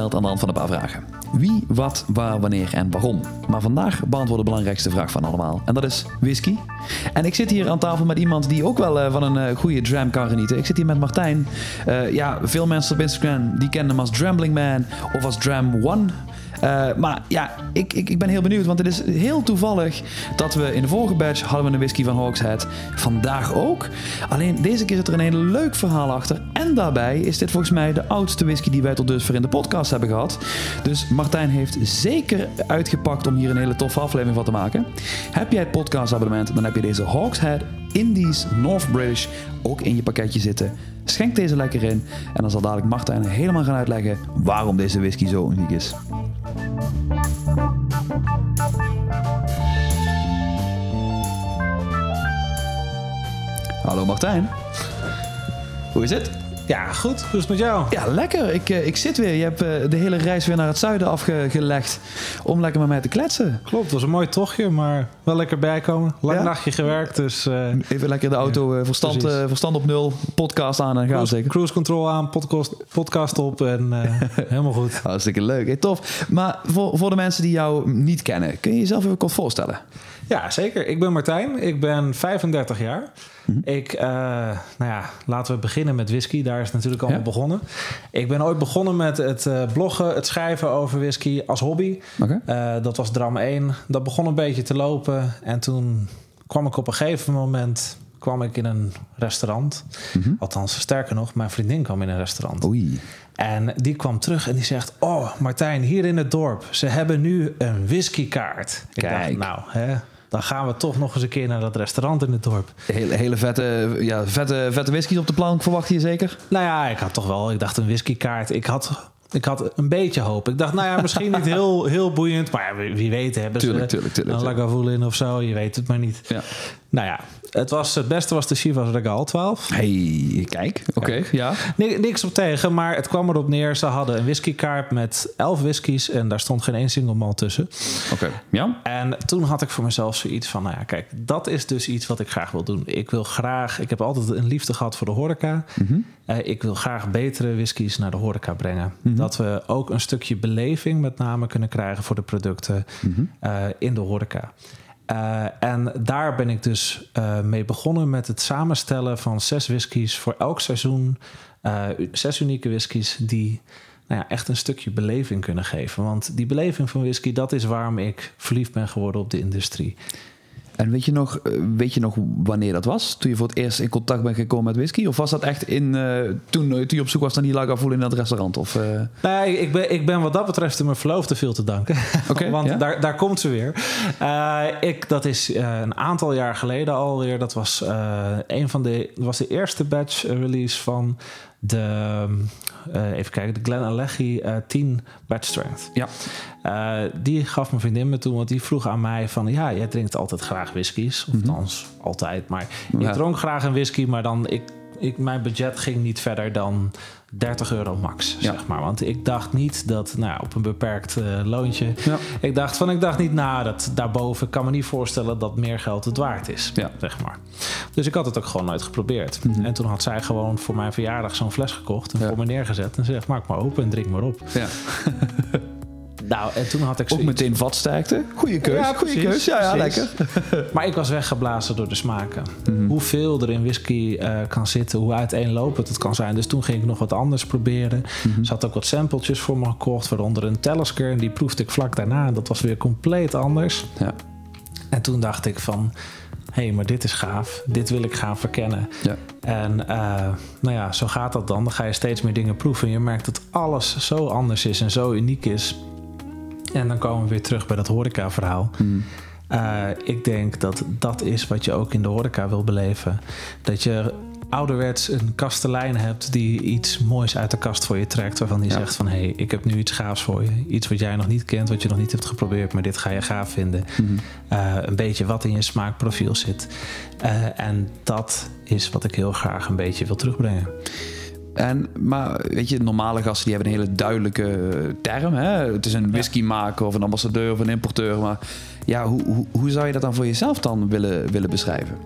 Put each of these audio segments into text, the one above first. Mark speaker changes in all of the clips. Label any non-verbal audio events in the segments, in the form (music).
Speaker 1: Aan de hand van een paar vragen. Wie, wat, waar, wanneer en waarom. Maar vandaag beantwoorden de belangrijkste vraag van allemaal. En dat is whisky. En ik zit hier aan tafel met iemand die ook wel uh, van een uh, goede dram kan genieten. Ik zit hier met Martijn. Uh, ja, veel mensen op Instagram die kennen hem als Drambling Man of als Dram One. Uh, maar ja, ik, ik, ik ben heel benieuwd, want het is heel toevallig dat we in de vorige batch hadden we een whisky van Hawkshead. Vandaag ook. Alleen deze keer zit er een heel leuk verhaal achter. En daarbij is dit volgens mij de oudste whisky die wij tot dusver in de podcast hebben gehad. Dus Martijn heeft zeker uitgepakt om hier een hele toffe aflevering van te maken. Heb jij het podcastabonnement, dan heb je deze Hawkshead Indies North British ook in je pakketje zitten. Schenk deze lekker in en dan zal dadelijk Martijn helemaal gaan uitleggen waarom deze whisky zo uniek is. Hallo Martijn. Hoe is het?
Speaker 2: Ja, goed. Hoe is het met jou?
Speaker 1: Ja, lekker. Ik, uh, ik zit weer. Je hebt uh, de hele reis weer naar het zuiden afgelegd om lekker met mij te kletsen.
Speaker 2: Klopt, het was een mooi tochtje, maar wel lekker bijkomen. Lang ja? nachtje gewerkt, dus... Uh,
Speaker 1: Even lekker de auto verstand, verstand op nul, podcast aan en gaan
Speaker 2: cruise,
Speaker 1: zeker.
Speaker 2: Cruise control aan, podcast, podcast op en (laughs) helemaal goed.
Speaker 1: Hartstikke leuk. Hey, tof. Maar voor, voor de mensen die jou niet kennen, kun je jezelf even kort voorstellen?
Speaker 2: Ja, zeker. Ik ben Martijn. Ik ben 35 jaar. Mm-hmm. Ik, uh, nou ja, laten we beginnen met whisky. Daar is het natuurlijk allemaal ja. begonnen. Ik ben ooit begonnen met het uh, bloggen, het schrijven over whisky als hobby.
Speaker 1: Okay.
Speaker 2: Uh, dat was Dram 1. Dat begon een beetje te lopen. En toen kwam ik op een gegeven moment kwam ik in een restaurant. Mm-hmm. Althans, sterker nog, mijn vriendin kwam in een restaurant.
Speaker 1: Oei.
Speaker 2: En die kwam terug en die zegt: Oh, Martijn, hier in het dorp, ze hebben nu een whiskykaart. Ik
Speaker 1: Kijk.
Speaker 2: dacht, nou, hè, dan gaan we toch nog eens een keer naar dat restaurant in het dorp.
Speaker 1: Hele, hele vette, ja, vette, vette whiskies op de plank, verwacht je zeker?
Speaker 2: Nou ja, ik had toch wel, ik dacht een whiskykaart. Ik had, ik had een beetje hoop. Ik dacht, nou ja, misschien niet heel, (laughs) heel boeiend, maar wie, wie weet hebben
Speaker 1: tuurlijk,
Speaker 2: ze
Speaker 1: tuurlijk, tuurlijk,
Speaker 2: een Lagavulin of zo. Je weet het maar niet.
Speaker 1: Ja.
Speaker 2: Nou ja, het, was, het beste was de Chivas Regal 12.
Speaker 1: Hey, kijk. Oké, okay, ja.
Speaker 2: Niks op tegen, maar het kwam erop neer. Ze hadden een whiskykaart met 11 whiskies en daar stond geen één single malt tussen.
Speaker 1: Oké, okay. ja.
Speaker 2: En toen had ik voor mezelf zoiets van, nou ja, kijk, dat is dus iets wat ik graag wil doen. Ik wil graag, ik heb altijd een liefde gehad voor de horeca.
Speaker 1: Mm-hmm.
Speaker 2: Uh, ik wil graag betere whiskies naar de horeca brengen.
Speaker 1: Mhm.
Speaker 2: Dat we ook een stukje beleving met name kunnen krijgen voor de producten
Speaker 1: Mhm.
Speaker 2: uh, in de horeca. Uh, en daar ben ik dus uh, mee begonnen met het samenstellen van zes whiskies voor elk seizoen. Uh, zes unieke whiskies die nou ja, echt een stukje beleving kunnen geven. Want die beleving van whisky, dat is waarom ik verliefd ben geworden op de industrie.
Speaker 1: En weet je, nog, weet je nog wanneer dat was? Toen je voor het eerst in contact bent gekomen met whisky? Of was dat echt in, uh, toen, toen je op zoek was naar die Lagavulin in dat restaurant? Of, uh...
Speaker 2: Nee, ik ben, ik ben wat dat betreft mijn verloofde veel te danken. (laughs)
Speaker 1: Okay, (laughs)
Speaker 2: Want
Speaker 1: ja?
Speaker 2: daar, daar komt ze weer. Uh, ik, dat is een aantal jaar geleden alweer. Dat was, een van de, was de eerste batch release van de... Uh, even kijken, de Glen Alleghie uh, 10 batch strength.
Speaker 1: Ja.
Speaker 2: Uh, die gaf mijn vriendin me toen, want die vroeg aan mij van... ja, jij drinkt altijd graag whiskies. Of
Speaker 1: Mhm.
Speaker 2: althans, altijd. Maar ik
Speaker 1: Ja.
Speaker 2: dronk graag een whisky, maar dan... Ik, ik, mijn budget ging niet verder dan 30 euro max,
Speaker 1: Ja.
Speaker 2: zeg maar. Want ik dacht niet dat, nou, op een beperkt uh, loontje...
Speaker 1: Ja.
Speaker 2: Ik dacht van, ik dacht niet, nou, dat daarboven... ik kan me niet voorstellen dat meer geld het waard is,
Speaker 1: Ja.
Speaker 2: zeg maar. Dus ik had het ook gewoon nooit geprobeerd.
Speaker 1: Mhm.
Speaker 2: En toen had zij gewoon voor mijn verjaardag zo'n fles gekocht... en voor me neergezet en ze zegt, maak maar open en drink maar op. (laughs) Nou, en toen had ik
Speaker 1: Ook meteen vatsterkte. Goeie keus.
Speaker 2: Ja, precies,
Speaker 1: keus. Ja, ja, lekker. (laughs)
Speaker 2: Maar ik was weggeblazen door de smaken.
Speaker 1: Mhm.
Speaker 2: Hoeveel er in whisky eh, kan zitten, hoe uiteenlopend het kan zijn. Dus toen ging ik nog wat anders proberen.
Speaker 1: Mhm.
Speaker 2: Ze had ook wat sampletjes voor me gekocht, waaronder een Talisker. En die proefde ik vlak daarna. En dat was weer compleet anders.
Speaker 1: Ja.
Speaker 2: En toen dacht ik van, hé, hey, maar dit is gaaf. Dit wil ik gaan verkennen.
Speaker 1: Ja.
Speaker 2: En eh, nou ja, zo gaat dat dan. Dan ga je steeds meer dingen proeven. En je merkt dat alles zo anders is en zo uniek is. En dan komen we weer terug bij dat horeca-verhaal.
Speaker 1: Mhm.
Speaker 2: Uh, ik denk dat dat is wat je ook in de horeca wil beleven. Dat je ouderwets een kastelein hebt die iets moois uit de kast voor je trekt. Waarvan die
Speaker 1: Ja.
Speaker 2: zegt van hé, hey, ik heb nu iets gaafs voor je. Iets wat jij nog niet kent, wat je nog niet hebt geprobeerd, maar dit ga je gaaf vinden.
Speaker 1: Mhm.
Speaker 2: Uh, een beetje wat in je smaakprofiel zit. Uh, en dat is wat ik heel graag een beetje wil terugbrengen.
Speaker 1: En, maar weet je, normale gasten die hebben een hele duidelijke term. Hè? Het is een whiskymaker of een ambassadeur of een importeur. Maar ja, hoe, hoe, hoe zou je dat dan voor jezelf dan willen, willen beschrijven?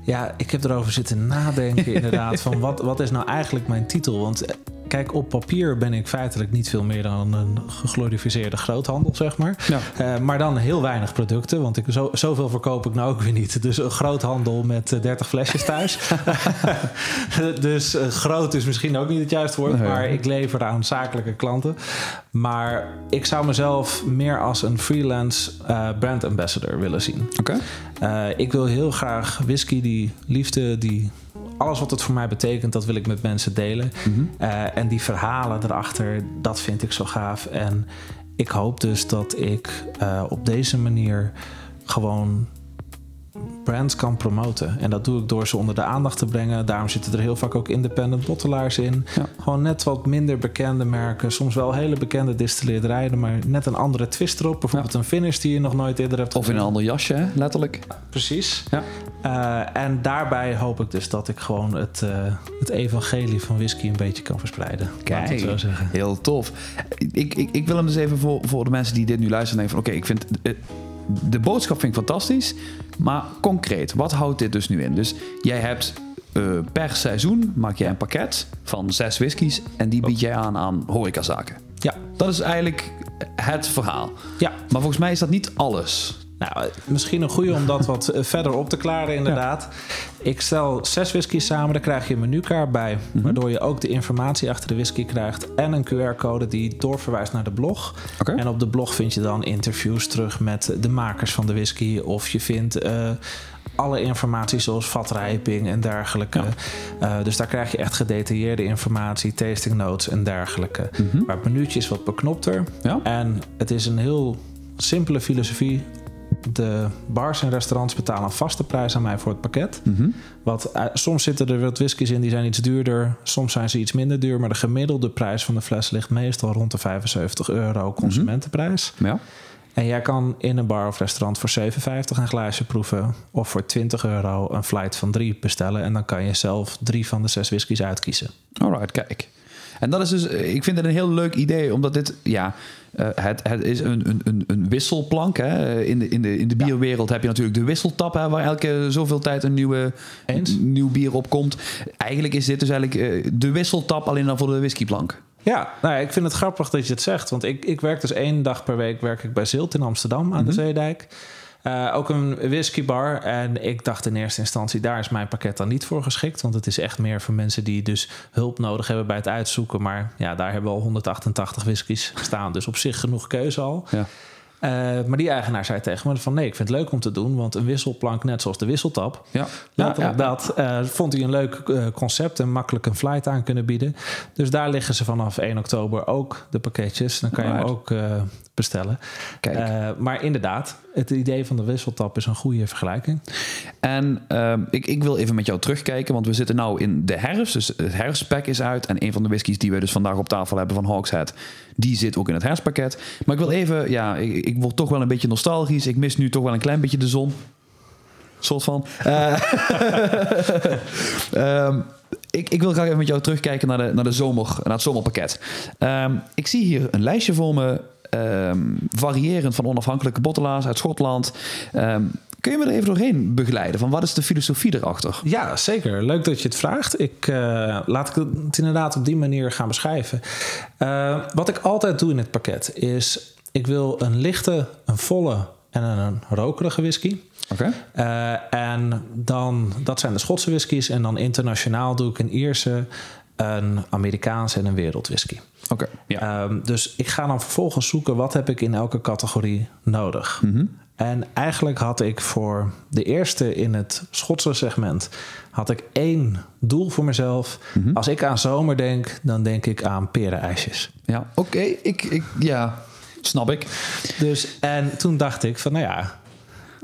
Speaker 2: Ja, ik heb erover zitten nadenken inderdaad. van wat, wat is nou eigenlijk mijn titel? Want kijk, op papier ben ik feitelijk niet veel meer dan een geglorificeerde groothandel, zeg maar.
Speaker 1: Ja.
Speaker 2: Eh, maar dan heel weinig producten, want ik, zo, zoveel verkoop ik nou ook weer niet. Dus een groothandel met eh, 30 flesjes thuis. (laughs) (laughs) dus eh, groot is misschien ook niet het juiste woord,
Speaker 1: Nee.
Speaker 2: maar ik lever aan zakelijke klanten. Maar ik zou mezelf meer als een freelance eh, brand ambassador willen zien.
Speaker 1: Oké.
Speaker 2: Eh, ik wil heel graag whisky, die liefde, die alles wat het voor mij betekent, dat wil ik met mensen delen.
Speaker 1: Mhm.
Speaker 2: Eh, en die verhalen erachter, dat vind ik zo gaaf. En ik hoop dus dat ik eh, op deze manier gewoon brands kan promoten. En dat doe ik door ze onder de aandacht te brengen. Daarom zitten er heel vaak ook independent bottelaars in.
Speaker 1: Ja.
Speaker 2: Gewoon net wat minder bekende merken. Soms wel hele bekende distilleerderijen, maar net een andere twist erop. Bijvoorbeeld een finish die je nog nooit eerder hebt
Speaker 1: Of in een ander jasje, hè? letterlijk.
Speaker 2: Precies.
Speaker 1: Ja.
Speaker 2: Eh, en daarbij hoop ik dus dat ik gewoon het, eh, het evangelie van whisky een beetje kan verspreiden. Het zo zeggen.
Speaker 1: heel tof. Ik, ik, ik wil hem dus even voor, voor de mensen die dit nu luisteren denken van... oké, ik vind... eh, de boodschap vind ik fantastisch. Maar concreet, wat houdt dit dus nu in? Dus jij hebt per seizoen maak jij een pakket van zes whiskies... en die bied jij aan aan horecazaken.
Speaker 2: Ja.
Speaker 1: Dat is eigenlijk het verhaal.
Speaker 2: Ja,
Speaker 1: Maar volgens mij is dat niet alles.
Speaker 2: Nou, misschien een goede om dat wat eh, verder op te klaren, inderdaad. Ik stel zes whiskies samen, daar krijg je een menukaart bij, waardoor je ook de informatie achter de whisky krijgt en een QR-code die doorverwijst naar de blog. En op de blog vind je dan interviews terug met de makers van de whisky, of je vindt. eh, alle informatie zoals vatrijping en dergelijke. Eh, dus daar krijg je echt gedetailleerde informatie, tasting notes en dergelijke. Maar het minuutje is wat beknopter.
Speaker 1: Ja?
Speaker 2: En het is een heel simpele filosofie. De bars en restaurants betalen een vaste prijs aan mij voor het pakket.
Speaker 1: Mhm.
Speaker 2: Wat, eh, soms zitten er wat whiskies in die zijn iets duurder. Soms zijn ze iets minder duur. Maar de gemiddelde prijs van de fles ligt meestal rond de 75 euro consumentenprijs.
Speaker 1: Ja.
Speaker 2: En jij kan in een bar of restaurant voor 7,50 een glaasje proeven. Of voor 20 euro een flight van drie bestellen. En dan kan je zelf drie van de zes whiskies uitkiezen.
Speaker 1: Alright, kijk. En dat is dus, eh, ik vind het een heel leuk idee, omdat dit, ja, eh, het, het is een, een, een, wisselplank. Hè. In, de, in, de, in de bierwereld heb je natuurlijk de wisseltap, hè, waar elke zoveel tijd een nieuwe,
Speaker 2: Eens.
Speaker 1: nieuw bier op komt. Eigenlijk is dit dus eigenlijk eh, de wisseltap alleen dan voor de whiskyplank.
Speaker 2: Ja, nou ja, ik vind het grappig dat je het zegt. Want ik, ik werk dus één dag per week werk ik bij Zilt in Amsterdam aan de Zeedijk. Eh, ook een whiskybar. En ik dacht in eerste instantie, daar is mijn pakket dan niet voor geschikt. Want het is echt meer voor mensen die dus hulp nodig hebben bij het uitzoeken. Maar ja, daar hebben we al 188 whiskies staan. Dus op zich genoeg keuze al.
Speaker 1: Ja.
Speaker 2: Eh, maar die eigenaar zei tegen me van nee, ik vind het leuk om te doen. Want een wisselplank, net zoals de wisseltap,
Speaker 1: Ja,
Speaker 2: Letterlijk
Speaker 1: ja, ja.
Speaker 2: dat. eh, vond hij een leuk eh, concept en makkelijk een flight aan kunnen bieden. Dus daar liggen ze vanaf 1 oktober ook, de pakketjes. Dan kan je hem ook bestellen.
Speaker 1: Kijk.
Speaker 2: Eh, maar inderdaad, het idee van de wisseltap is een goede vergelijking.
Speaker 1: En ehm, ik, ik wil even met jou terugkijken, want we zitten nu in de herfst. Dus het herfstpack is uit. En een van de whiskies die we dus vandaag op tafel hebben van Hawkshead, die zit ook in het herfstpakket. Maar ik wil even, ja, ik, ik word toch wel een beetje nostalgisch. Ik mis nu toch wel een klein beetje de zon. Soort van. Eh, (laughs) ehm, ik, ik wil graag even met jou terugkijken naar, de, naar, de zomer, naar het zomerpakket. Ehm, ik zie hier een lijstje voor me, ehm, variërend van onafhankelijke bottelaars uit Schotland. Kun je me er even doorheen begeleiden? Van wat is de filosofie erachter?
Speaker 2: Ja, zeker. Leuk dat je het vraagt. Ik, eh, laat ik het inderdaad op die manier gaan beschrijven. Eh, wat ik altijd doe in het pakket is... ik wil een lichte, een volle en een rokerige whisky.
Speaker 1: Oké.
Speaker 2: Eh, en dan, dat zijn de Schotse whiskies. En dan internationaal doe ik een Ierse, een Amerikaanse en een wereldwhisky.
Speaker 1: Oké. Ja.
Speaker 2: Ehm, dus ik ga dan vervolgens zoeken wat heb ik in elke categorie nodig. En eigenlijk had ik voor de eerste in het Schotse segment had ik één doel voor mezelf. Als ik aan zomer denk, dan denk ik aan perenijsjes.
Speaker 1: ja. Oké. Ik, ik, ja. Snap ik.
Speaker 2: Dus en toen dacht ik van nou ja,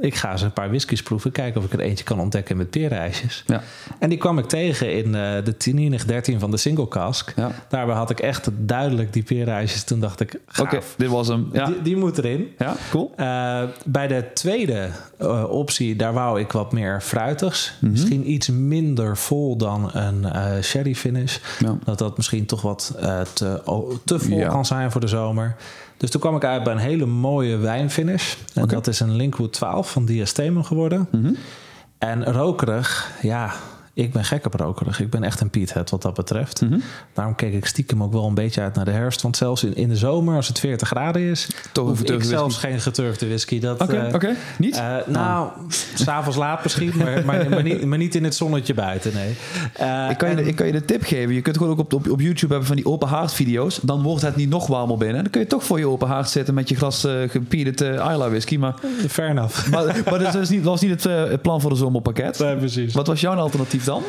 Speaker 2: ik ga eens een paar whiskies proeven, kijken of ik er eentje kan ontdekken met perenijsjes.
Speaker 1: Ja.
Speaker 2: En die kwam ik tegen in eh, de 10 13 van de single cask.
Speaker 1: Ja.
Speaker 2: Daarbij had ik echt duidelijk die perenijsjes. Toen dacht ik.
Speaker 1: Oké. Dit was hem. Ja.
Speaker 2: Die, die moet erin.
Speaker 1: Ja. Cool.
Speaker 2: Eh, bij de tweede eh, optie, daar wou ik wat meer fruitigs.
Speaker 1: Mhm.
Speaker 2: Misschien iets minder vol dan een sherry finish.
Speaker 1: Ja.
Speaker 2: Dat dat misschien toch wat te, te vol kan zijn voor de zomer. Dus toen kwam ik uit bij een hele mooie wijnfinish. En dat is een Linkwood 12 van Diastema geworden.
Speaker 1: Mhm.
Speaker 2: En rokerig, ja, ik ben gekke brokerig. Ik ben echt een Piethead wat dat betreft.
Speaker 1: Mhm.
Speaker 2: Daarom keek ik stiekem ook wel een beetje uit naar de herfst. Want zelfs in, in de zomer, als het 40 graden is,
Speaker 1: Toch
Speaker 2: hoef ik zelfs geen geturfde whisky. Eh,
Speaker 1: oké. Niet?
Speaker 2: eh, nou, s'avonds laat misschien, maar, maar, maar, niet, maar niet in het zonnetje buiten, nee. Eh,
Speaker 1: ik, kan je,
Speaker 2: en-
Speaker 1: ik kan je de tip geven. Je kunt gewoon ook op, op, op YouTube hebben van die open haard video's. Dan wordt het niet nog warmer binnen. Dan kun je toch voor je open haard zitten met je glas gepiederd Isla whisky. Maar,
Speaker 2: Fair enough.
Speaker 1: maar, maar dat, niet, dat was niet het, eh, het plan voor de zomerpakket.
Speaker 2: Nee, precies.
Speaker 1: Wat was jouw alternatief dan?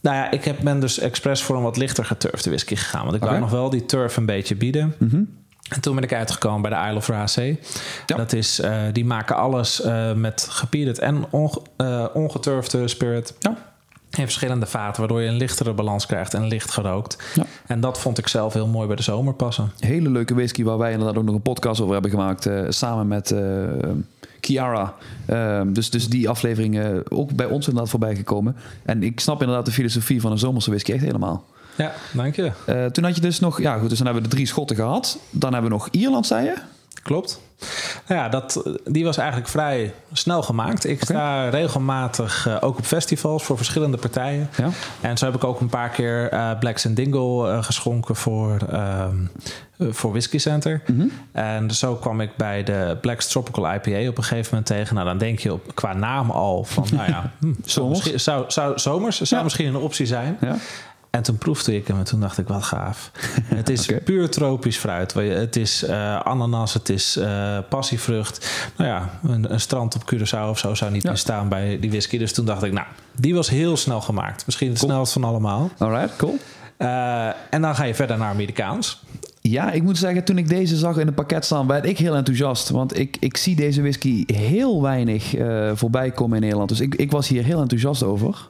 Speaker 2: Nou ja, ik heb, ben dus expres voor een wat lichter geturfde whisky gegaan. Want ik
Speaker 1: Oké.
Speaker 2: wou nog wel die turf een beetje bieden.
Speaker 1: Mhm.
Speaker 2: En toen ben ik uitgekomen bij de Isle of Race.
Speaker 1: Ja.
Speaker 2: Dat is, eh, die maken alles eh, met gepiederd en onge- eh, ongeturfde spirit.
Speaker 1: Ja.
Speaker 2: In verschillende vaten, waardoor je een lichtere balans krijgt en licht gerookt.
Speaker 1: Ja.
Speaker 2: En dat vond ik zelf heel mooi bij de zomer passen.
Speaker 1: Hele leuke whisky waar wij inderdaad ook nog een podcast over hebben gemaakt. samen met Kiara. Ehm, dus, dus die aflevering eh, ook bij ons inderdaad voorbij gekomen. En ik snap inderdaad de filosofie van een zomerse whisky echt helemaal.
Speaker 2: Ja, dank je.
Speaker 1: Eh, toen had je dus nog... Ja goed, dus dan hebben we de drie schotten gehad. Dan hebben we nog Ierland, zei je?
Speaker 2: Klopt. Nou ja, dat, die was eigenlijk vrij snel gemaakt. Ik sta regelmatig eh, ook op festivals voor verschillende partijen.
Speaker 1: Ja.
Speaker 2: En zo heb ik ook een paar keer eh Blacks and Dingle eh, geschonken voor, ehm, eh, voor Whisky Center.
Speaker 1: Mhm.
Speaker 2: En zo kwam ik bij de Black's Tropical IPA op een gegeven moment tegen. Nou, dan denk je op, qua naam al van, nou ja, (laughs) hm, zou, zou, zou, zomers zou
Speaker 1: Ja.
Speaker 2: misschien een optie zijn.
Speaker 1: Ja.
Speaker 2: En toen proefde ik hem en toen dacht ik, wat gaaf. (laughs) Het is puur tropisch fruit. Het is eh, ananas, het is eh, passievrucht. Nou ja, een, een strand op Curaçao of zo zou niet
Speaker 1: Ja.
Speaker 2: meer staan bij die whisky. Dus toen dacht ik, nou, die was heel snel gemaakt. Misschien het
Speaker 1: Cool.
Speaker 2: snelst van allemaal.
Speaker 1: Alright, cool.
Speaker 2: Eh, en dan ga je verder naar Amerikaans.
Speaker 1: Ja, ik moet zeggen, toen ik deze zag in het pakket staan, werd ik heel enthousiast. Want ik, ik zie deze whisky heel weinig voorbij komen in Nederland. Dus ik, ik was hier heel enthousiast over.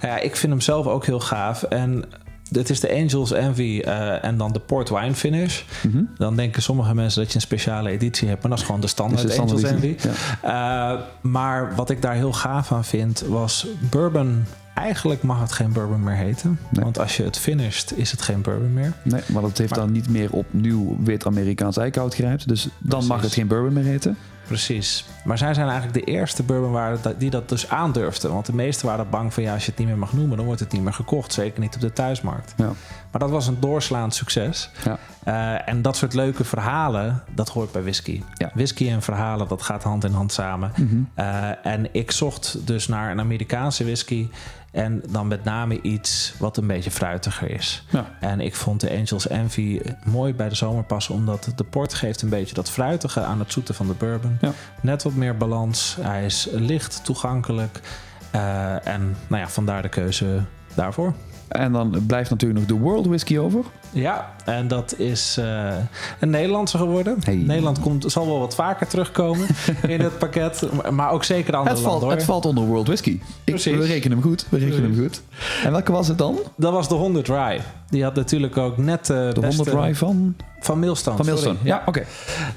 Speaker 2: Nou ja, ik vind hem zelf ook heel gaaf. En het is de Angels Envy eh, en dan de Port Wine Finish.
Speaker 1: Mhm.
Speaker 2: Dan denken sommige mensen dat je een speciale editie hebt. Maar dat is gewoon de standaard, Angels Envy. Eh, maar wat ik daar heel gaaf aan vind, was bourbon. Eigenlijk mag het geen bourbon meer heten.
Speaker 1: Nee.
Speaker 2: Want als je het finisht, is het geen bourbon meer.
Speaker 1: Nee, maar dat heeft
Speaker 2: Maar-
Speaker 1: dan niet meer op nieuw wit Amerikaans eikenhout grijpt. Dus dan
Speaker 2: Precies.
Speaker 1: mag het geen bourbon meer heten.
Speaker 2: Precies. Maar zij zijn eigenlijk de eerste bourbonwaren dat- die dat dus aandurfden. Want de meesten waren bang van ja, als je het niet meer mag noemen, dan wordt het niet meer gekocht. Zeker niet op de thuismarkt.
Speaker 1: Ja.
Speaker 2: Maar dat was een doorslaand succes.
Speaker 1: Ja.
Speaker 2: Eh, en dat soort leuke verhalen, dat hoort bij whisky.
Speaker 1: Ja.
Speaker 2: Whisky en verhalen, dat gaat hand in hand samen.
Speaker 1: Mhm.
Speaker 2: Eh, en ik zocht dus naar een Amerikaanse whisky. En dan met name iets wat een beetje fruitiger is.
Speaker 1: Ja.
Speaker 2: En ik vond de Angels Envy mooi bij de zomer passen. Omdat de port geeft een beetje dat fruitige aan het zoete van de bourbon.
Speaker 1: Ja.
Speaker 2: Net wat meer balans. Hij is licht toegankelijk. Eh, en nou ja, vandaar de keuze daarvoor.
Speaker 1: En dan blijft natuurlijk nog de World Whisky over.
Speaker 2: Ja, en dat is eh, een Nederlandse geworden.
Speaker 1: Hey.
Speaker 2: Nederland komt, zal wel wat vaker terugkomen (laughs) in het pakket. maar- ook zeker andere
Speaker 1: Het valt,
Speaker 2: landen. hoor.
Speaker 1: het valt onder World Whisky. Ik, we rekenen hem goed. We rekenen hem goed. En welke was het dan?
Speaker 2: Dat was de 100 Rye. Die had natuurlijk ook net de,
Speaker 1: De
Speaker 2: beste...
Speaker 1: 100 Rye van,
Speaker 2: Van Milstone.
Speaker 1: van
Speaker 2: sorry.
Speaker 1: Milestone. Ja, oké.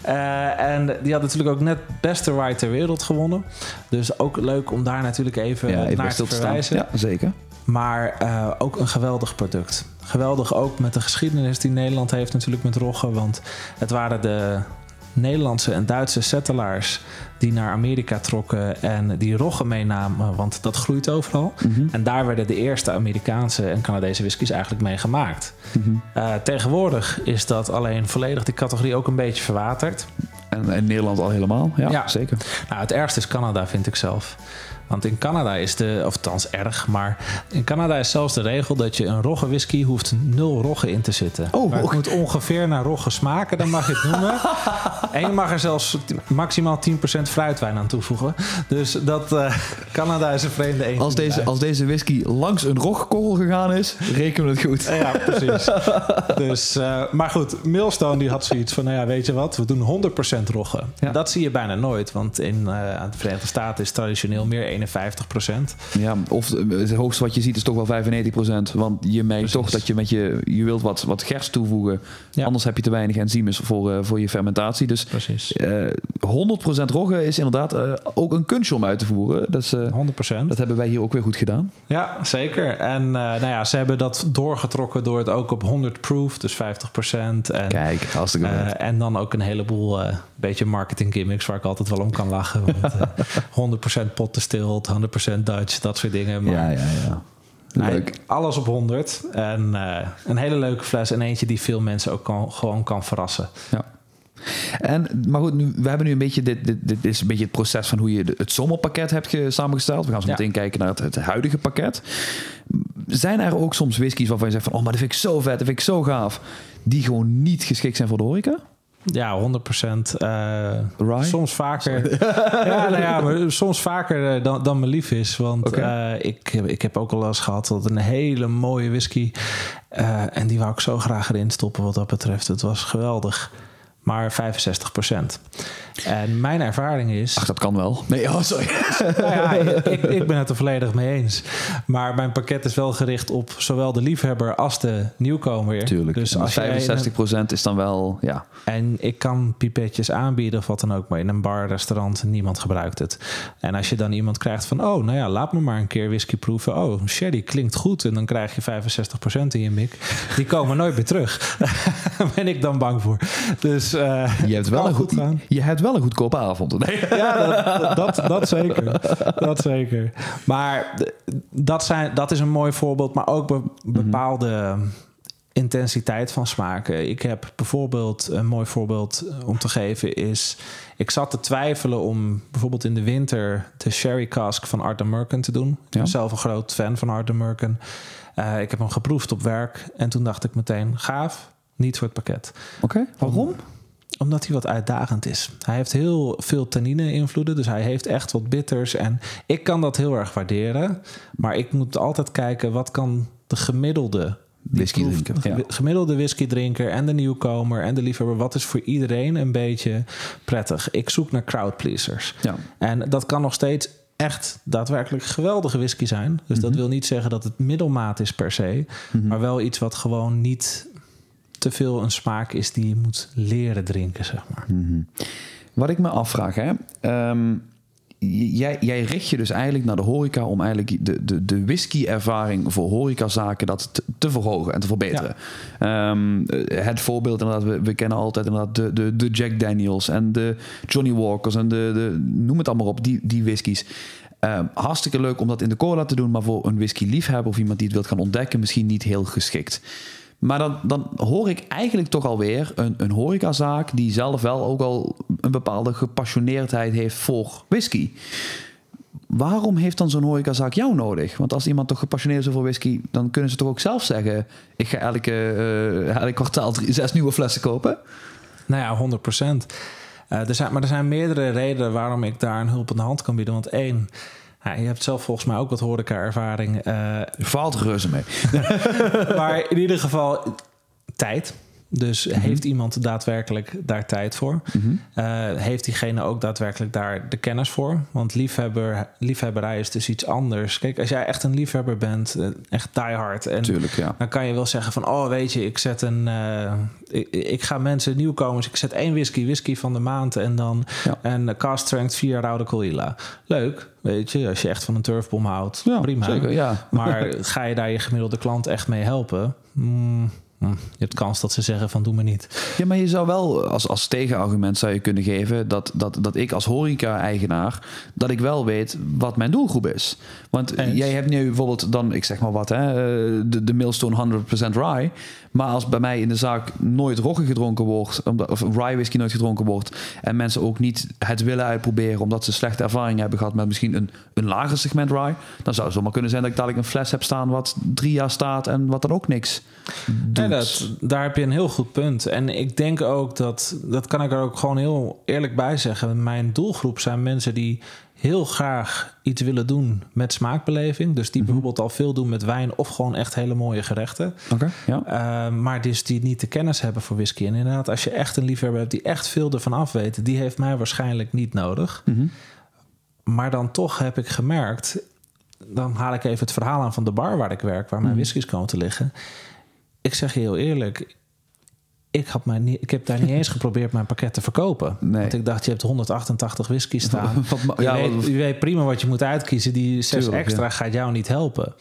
Speaker 2: Eh, en die had natuurlijk ook net beste Rye ter wereld gewonnen. Dus ook leuk om daar natuurlijk even
Speaker 1: Ja,
Speaker 2: naar te verwijzen.
Speaker 1: Ja, zeker.
Speaker 2: Maar eh, ook een geweldig product. Geweldig ook met de geschiedenis die Nederland heeft natuurlijk met Rogge. Want het waren de Nederlandse en Duitse settlers die naar Amerika trokken en die Rogge meenamen. Want dat groeit overal.
Speaker 1: Mhm.
Speaker 2: En daar werden de eerste Amerikaanse en Canadese whiskies eigenlijk mee gemaakt.
Speaker 1: Mhm.
Speaker 2: Eh, tegenwoordig is dat alleen volledig die categorie ook een beetje verwaterd.
Speaker 1: En in Nederland al helemaal. Ja,
Speaker 2: Ja.
Speaker 1: zeker.
Speaker 2: Nou, het ergste is Canada, vind ik zelf. Want in Canada is de, of althans erg, maar in Canada is zelfs de regel dat je een rogge whisky hoeft nul rogge in te zitten.
Speaker 1: Oh,
Speaker 2: maar het moet ongeveer naar rogge smaken, dan mag je het noemen. (laughs) en je mag er zelfs maximaal 10% fruitwijn aan toevoegen. Dus dat, eh, Canada is een vreemde eend.
Speaker 1: Als deze, als deze whisky langs een rogkorrel gegaan is, rekenen we het goed.
Speaker 2: Ja, precies. (laughs) dus, eh, maar goed, Millstone die had zoiets van, nou ja, weet je wat, we doen 100% rogge.
Speaker 1: Ja.
Speaker 2: Dat zie je bijna nooit, want in eh, de Verenigde Staten is traditioneel meer 51%.
Speaker 1: Ja, of het hoogste wat je ziet is toch wel 95%. Want je merkt
Speaker 2: Precies.
Speaker 1: toch dat je met je... Je wilt wat, wat gerst toevoegen.
Speaker 2: Ja.
Speaker 1: Anders heb je te weinig enzymes voor, eh, voor je fermentatie. Dus
Speaker 2: Precies.
Speaker 1: eh 100% rogge is inderdaad ook een kunstje om uit te voeren. Dat, is, eh,
Speaker 2: 100%.
Speaker 1: dat hebben wij hier ook weer goed gedaan.
Speaker 2: Ja, zeker. En nou ja, ze hebben dat doorgetrokken door het ook op 100 proof, dus 50%. En,
Speaker 1: Kijk, hartstikke goed.
Speaker 2: en dan ook een heleboel beetje marketing gimmicks waar ik altijd wel om kan lachen. Want, eh, (laughs) 100% pot distilled, 100% Dutch, dat soort dingen. Maar
Speaker 1: ja, ja, ja.
Speaker 2: Nee,
Speaker 1: Leuk.
Speaker 2: alles op 100. En eh, een hele leuke fles. En eentje die veel mensen ook kan, gewoon kan verrassen.
Speaker 1: Ja. En, maar goed, nu, we hebben nu een beetje, dit, dit, dit is een beetje het proces van hoe je het zomerpakket hebt ge- samengesteld. We gaan zo
Speaker 2: Ja.
Speaker 1: meteen kijken naar het, het huidige pakket. Zijn er ook soms whiskies waarvan je zegt van, oh, maar dat vind ik zo vet, dat vind ik zo gaaf, die gewoon niet geschikt zijn voor de horeca?
Speaker 2: Ja, 100%. eh soms vaker. ja, nou ja, maar soms vaker eh, dan, dan me lief is. Want eh, ik, ik heb ook al eens gehad dat een hele mooie whisky. eh, en die wou ik zo graag erin stoppen wat dat betreft. Het was geweldig. Maar 65%. En mijn ervaring is.
Speaker 1: Ach, dat kan wel. Nee, oh, sorry. (laughs)
Speaker 2: Nou ja, ik, ik ben het er volledig mee eens. Maar mijn pakket is wel gericht op zowel de liefhebber als de nieuwkomer.
Speaker 1: Tuurlijk.
Speaker 2: Dus als jij
Speaker 1: 65% is dan wel, ja.
Speaker 2: en ik kan pipetjes aanbieden of wat dan ook, maar in een bar, restaurant, niemand gebruikt het. En als je dan iemand krijgt van, oh, nou ja, laat me maar een keer whisky proeven. Oh, sherry klinkt goed. En dan krijg je 65% in je mik. Die komen nooit meer terug. (laughs) Ben ik dan bang voor. Dus eh,
Speaker 1: Je hebt wel, een, goed,
Speaker 2: gaan.
Speaker 1: je hebt wel een goedkope avond. Nee. (laughs)
Speaker 2: Ja, dat, dat, dat zeker. Dat zeker. Maar dat, zijn, dat is een mooi voorbeeld, maar ook be- bepaalde intensiteit van smaken. Ik heb bijvoorbeeld een mooi voorbeeld eh, om te geven is... Ik zat te twijfelen om bijvoorbeeld in de winter de sherry cask van Art Merken te doen. Ik
Speaker 1: Ja.
Speaker 2: ben zelf een groot fan van Art Merken. Eh, ik heb hem geproefd op werk en toen dacht ik meteen, gaaf, niet voor het pakket
Speaker 1: Oké, waarom?
Speaker 2: Omdat hij wat uitdagend is. Hij heeft heel veel tannine-invloeden, dus hij heeft echt wat bitters. En ik kan dat heel erg waarderen. Maar ik moet altijd kijken, wat kan de gemiddelde...
Speaker 1: Whisky drinker, ja.
Speaker 2: gemiddelde whisky-drinker en de nieuwkomer en de liefhebber... wat is voor iedereen een beetje prettig? Ik zoek naar crowd-pleasers.
Speaker 1: Ja.
Speaker 2: En dat kan nog steeds echt daadwerkelijk geweldige whisky zijn. Dus dat wil niet zeggen dat het middelmaat is per se. Maar wel iets wat gewoon niet te veel een smaak is die je moet leren drinken, zeg maar.
Speaker 1: Wat ik me afvraag, hè. ehm, jij, jij richt je dus eigenlijk naar de horeca om eigenlijk de, de, de whisky-ervaring voor horecazaken dat te, te verhogen en te verbeteren. Ehm, eh, het voorbeeld inderdaad, we, we kennen altijd inderdaad de, de, de Jack Daniels en de Johnny Walkers en de, de noem het allemaal op, die, die whiskies. Ehm, hartstikke leuk om dat in de cola te doen, maar voor een whisky-liefhebber of iemand die het wil gaan ontdekken, misschien niet heel geschikt. Maar dan, dan hoor ik eigenlijk toch alweer een, een horecazaak die zelf wel ook al een bepaalde gepassioneerdheid heeft voor whisky. Waarom heeft dan zo'n horecazaak jou nodig? Want als iemand toch gepassioneerd is over whisky, dan kunnen ze toch ook zelf zeggen: ik ga elke, eh, elk kwartaal drie, zes nieuwe flessen kopen.
Speaker 2: Nou ja, 100 procent. zijn, maar er zijn meerdere redenen waarom ik daar een hulp aan de hand kan bieden. Want één, ja, je hebt zelf volgens mij ook wat horeca-ervaring. eh,
Speaker 1: Valt reuze mee. (laughs)
Speaker 2: maar in ieder geval tijd. Dus heeft iemand daadwerkelijk daar tijd voor? Eh, heeft diegene ook daadwerkelijk daar de kennis voor? Want liefhebber, liefhebberij is dus iets anders. Kijk, als jij echt een liefhebber bent, eh, echt diehard... en
Speaker 1: Tuurlijk, ja.
Speaker 2: dan kan je wel zeggen van, oh weet je, ik zet een, eh, ik, ik ga mensen nieuwkomers, ik zet één whisky, whisky van de maand en dan
Speaker 1: Ja.
Speaker 2: een cast strength 4 Raude Colilla. Leuk, weet je, als je echt van een turfbom houdt,
Speaker 1: Ja,
Speaker 2: prima.
Speaker 1: zeker, ja.
Speaker 2: Maar (laughs) ga je daar je gemiddelde klant echt mee helpen? Mm, je hebt kans dat ze zeggen van, doe me niet.
Speaker 1: Ja, maar je zou wel als, als tegenargument zou je kunnen geven dat, dat, dat ik als horeca-eigenaar, dat ik wel weet wat mijn doelgroep is. Want
Speaker 2: Eens.
Speaker 1: jij hebt nu bijvoorbeeld dan, ik zeg maar wat, hè, eh, de, de Millstone 100% rye. Maar als bij mij in de zaak nooit rogge gedronken wordt, of rye whisky nooit gedronken wordt, en mensen ook niet het willen uitproberen omdat ze slechte ervaring hebben gehad met misschien een, een lager segment rye, dan zou het zomaar kunnen zijn dat ik dadelijk een fles heb staan wat drie jaar staat en wat dan ook niks doet.
Speaker 2: Dat, daar heb je een heel goed punt. En ik denk ook dat, dat kan ik er ook gewoon heel eerlijk bij zeggen. Mijn doelgroep zijn mensen die heel graag iets willen doen met smaakbeleving. Dus die bijvoorbeeld al veel doen met wijn of gewoon echt hele mooie gerechten.
Speaker 1: Oké, ja.
Speaker 2: Uh, maar dus die niet de kennis hebben voor whisky. En inderdaad, als je echt een liefhebber hebt die echt veel ervan af weet, die heeft mij waarschijnlijk niet nodig.
Speaker 1: Mhm.
Speaker 2: Maar dan toch heb ik gemerkt, dan haal ik even het verhaal aan van de bar waar ik werk, waar mijn
Speaker 1: Mhm.
Speaker 2: whiskies komen te liggen. Ik zeg je heel eerlijk, ik, had mij niet, ik heb daar niet eens geprobeerd mijn pakket te verkopen.
Speaker 1: Nee.
Speaker 2: Want ik dacht, je hebt 188 whiskies staan.
Speaker 1: Wat
Speaker 2: je, weet, je weet prima wat je moet uitkiezen. Die zes
Speaker 1: Tuurlijk,
Speaker 2: extra
Speaker 1: ja.
Speaker 2: gaat jou niet helpen.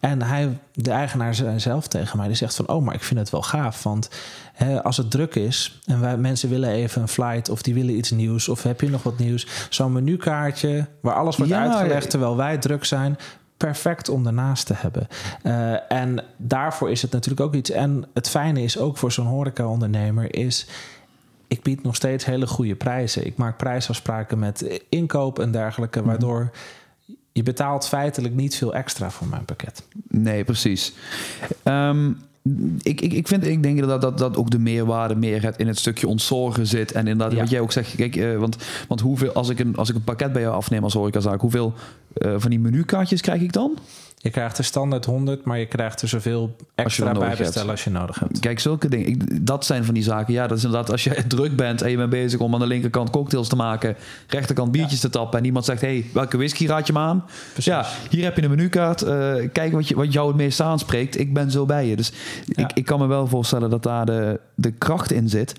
Speaker 2: En hij, de eigenaar zei zelf tegen mij, die zegt van... oh, maar ik vind het wel gaaf, want hè, als het druk is... en wij, mensen willen even een flight of die willen iets nieuws... of heb je nog wat nieuws, zo'n menukaartje... waar alles wordt
Speaker 1: Ja,
Speaker 2: uitgelegd terwijl wij druk zijn... perfect om daarnaast te hebben. Uh, en daarvoor is het natuurlijk ook iets. En het fijne is ook voor zo'n horeca-ondernemer is ik bied nog steeds hele goede prijzen. Ik maak prijsafspraken met inkoop en dergelijke, mhm. waardoor je betaalt feitelijk niet veel extra voor mijn pakket.
Speaker 1: Nee, precies. Um, ik, ik, ik, vind, ik denk dat, dat, dat ook de meerwaarde meer het in het stukje ontzorgen zit. En inderdaad, wat jij ook zegt, kijk, uh, want, want hoeveel, als ik, een, als ik een pakket bij jou afneem als horecazaak, hoeveel uh, van die menukaartjes krijg ik dan?
Speaker 2: Je krijgt er standaard 100, maar je krijgt er zoveel extra bij bestellen als je nodig hebt.
Speaker 1: Kijk, zulke dingen. Ik, dat zijn van die zaken. Ja, dat is inderdaad als je (laughs) druk bent en je bent bezig om aan de linkerkant cocktails te maken, rechterkant biertjes te tappen en iemand zegt: hey, welke whisky raad je me aan? Precies. Ja, hier heb je een menukaart. Uh, kijk wat, je, wat jou het meest aanspreekt. Ik ben zo bij je. Dus ik, ik kan me wel voorstellen dat daar de, de kracht in zit.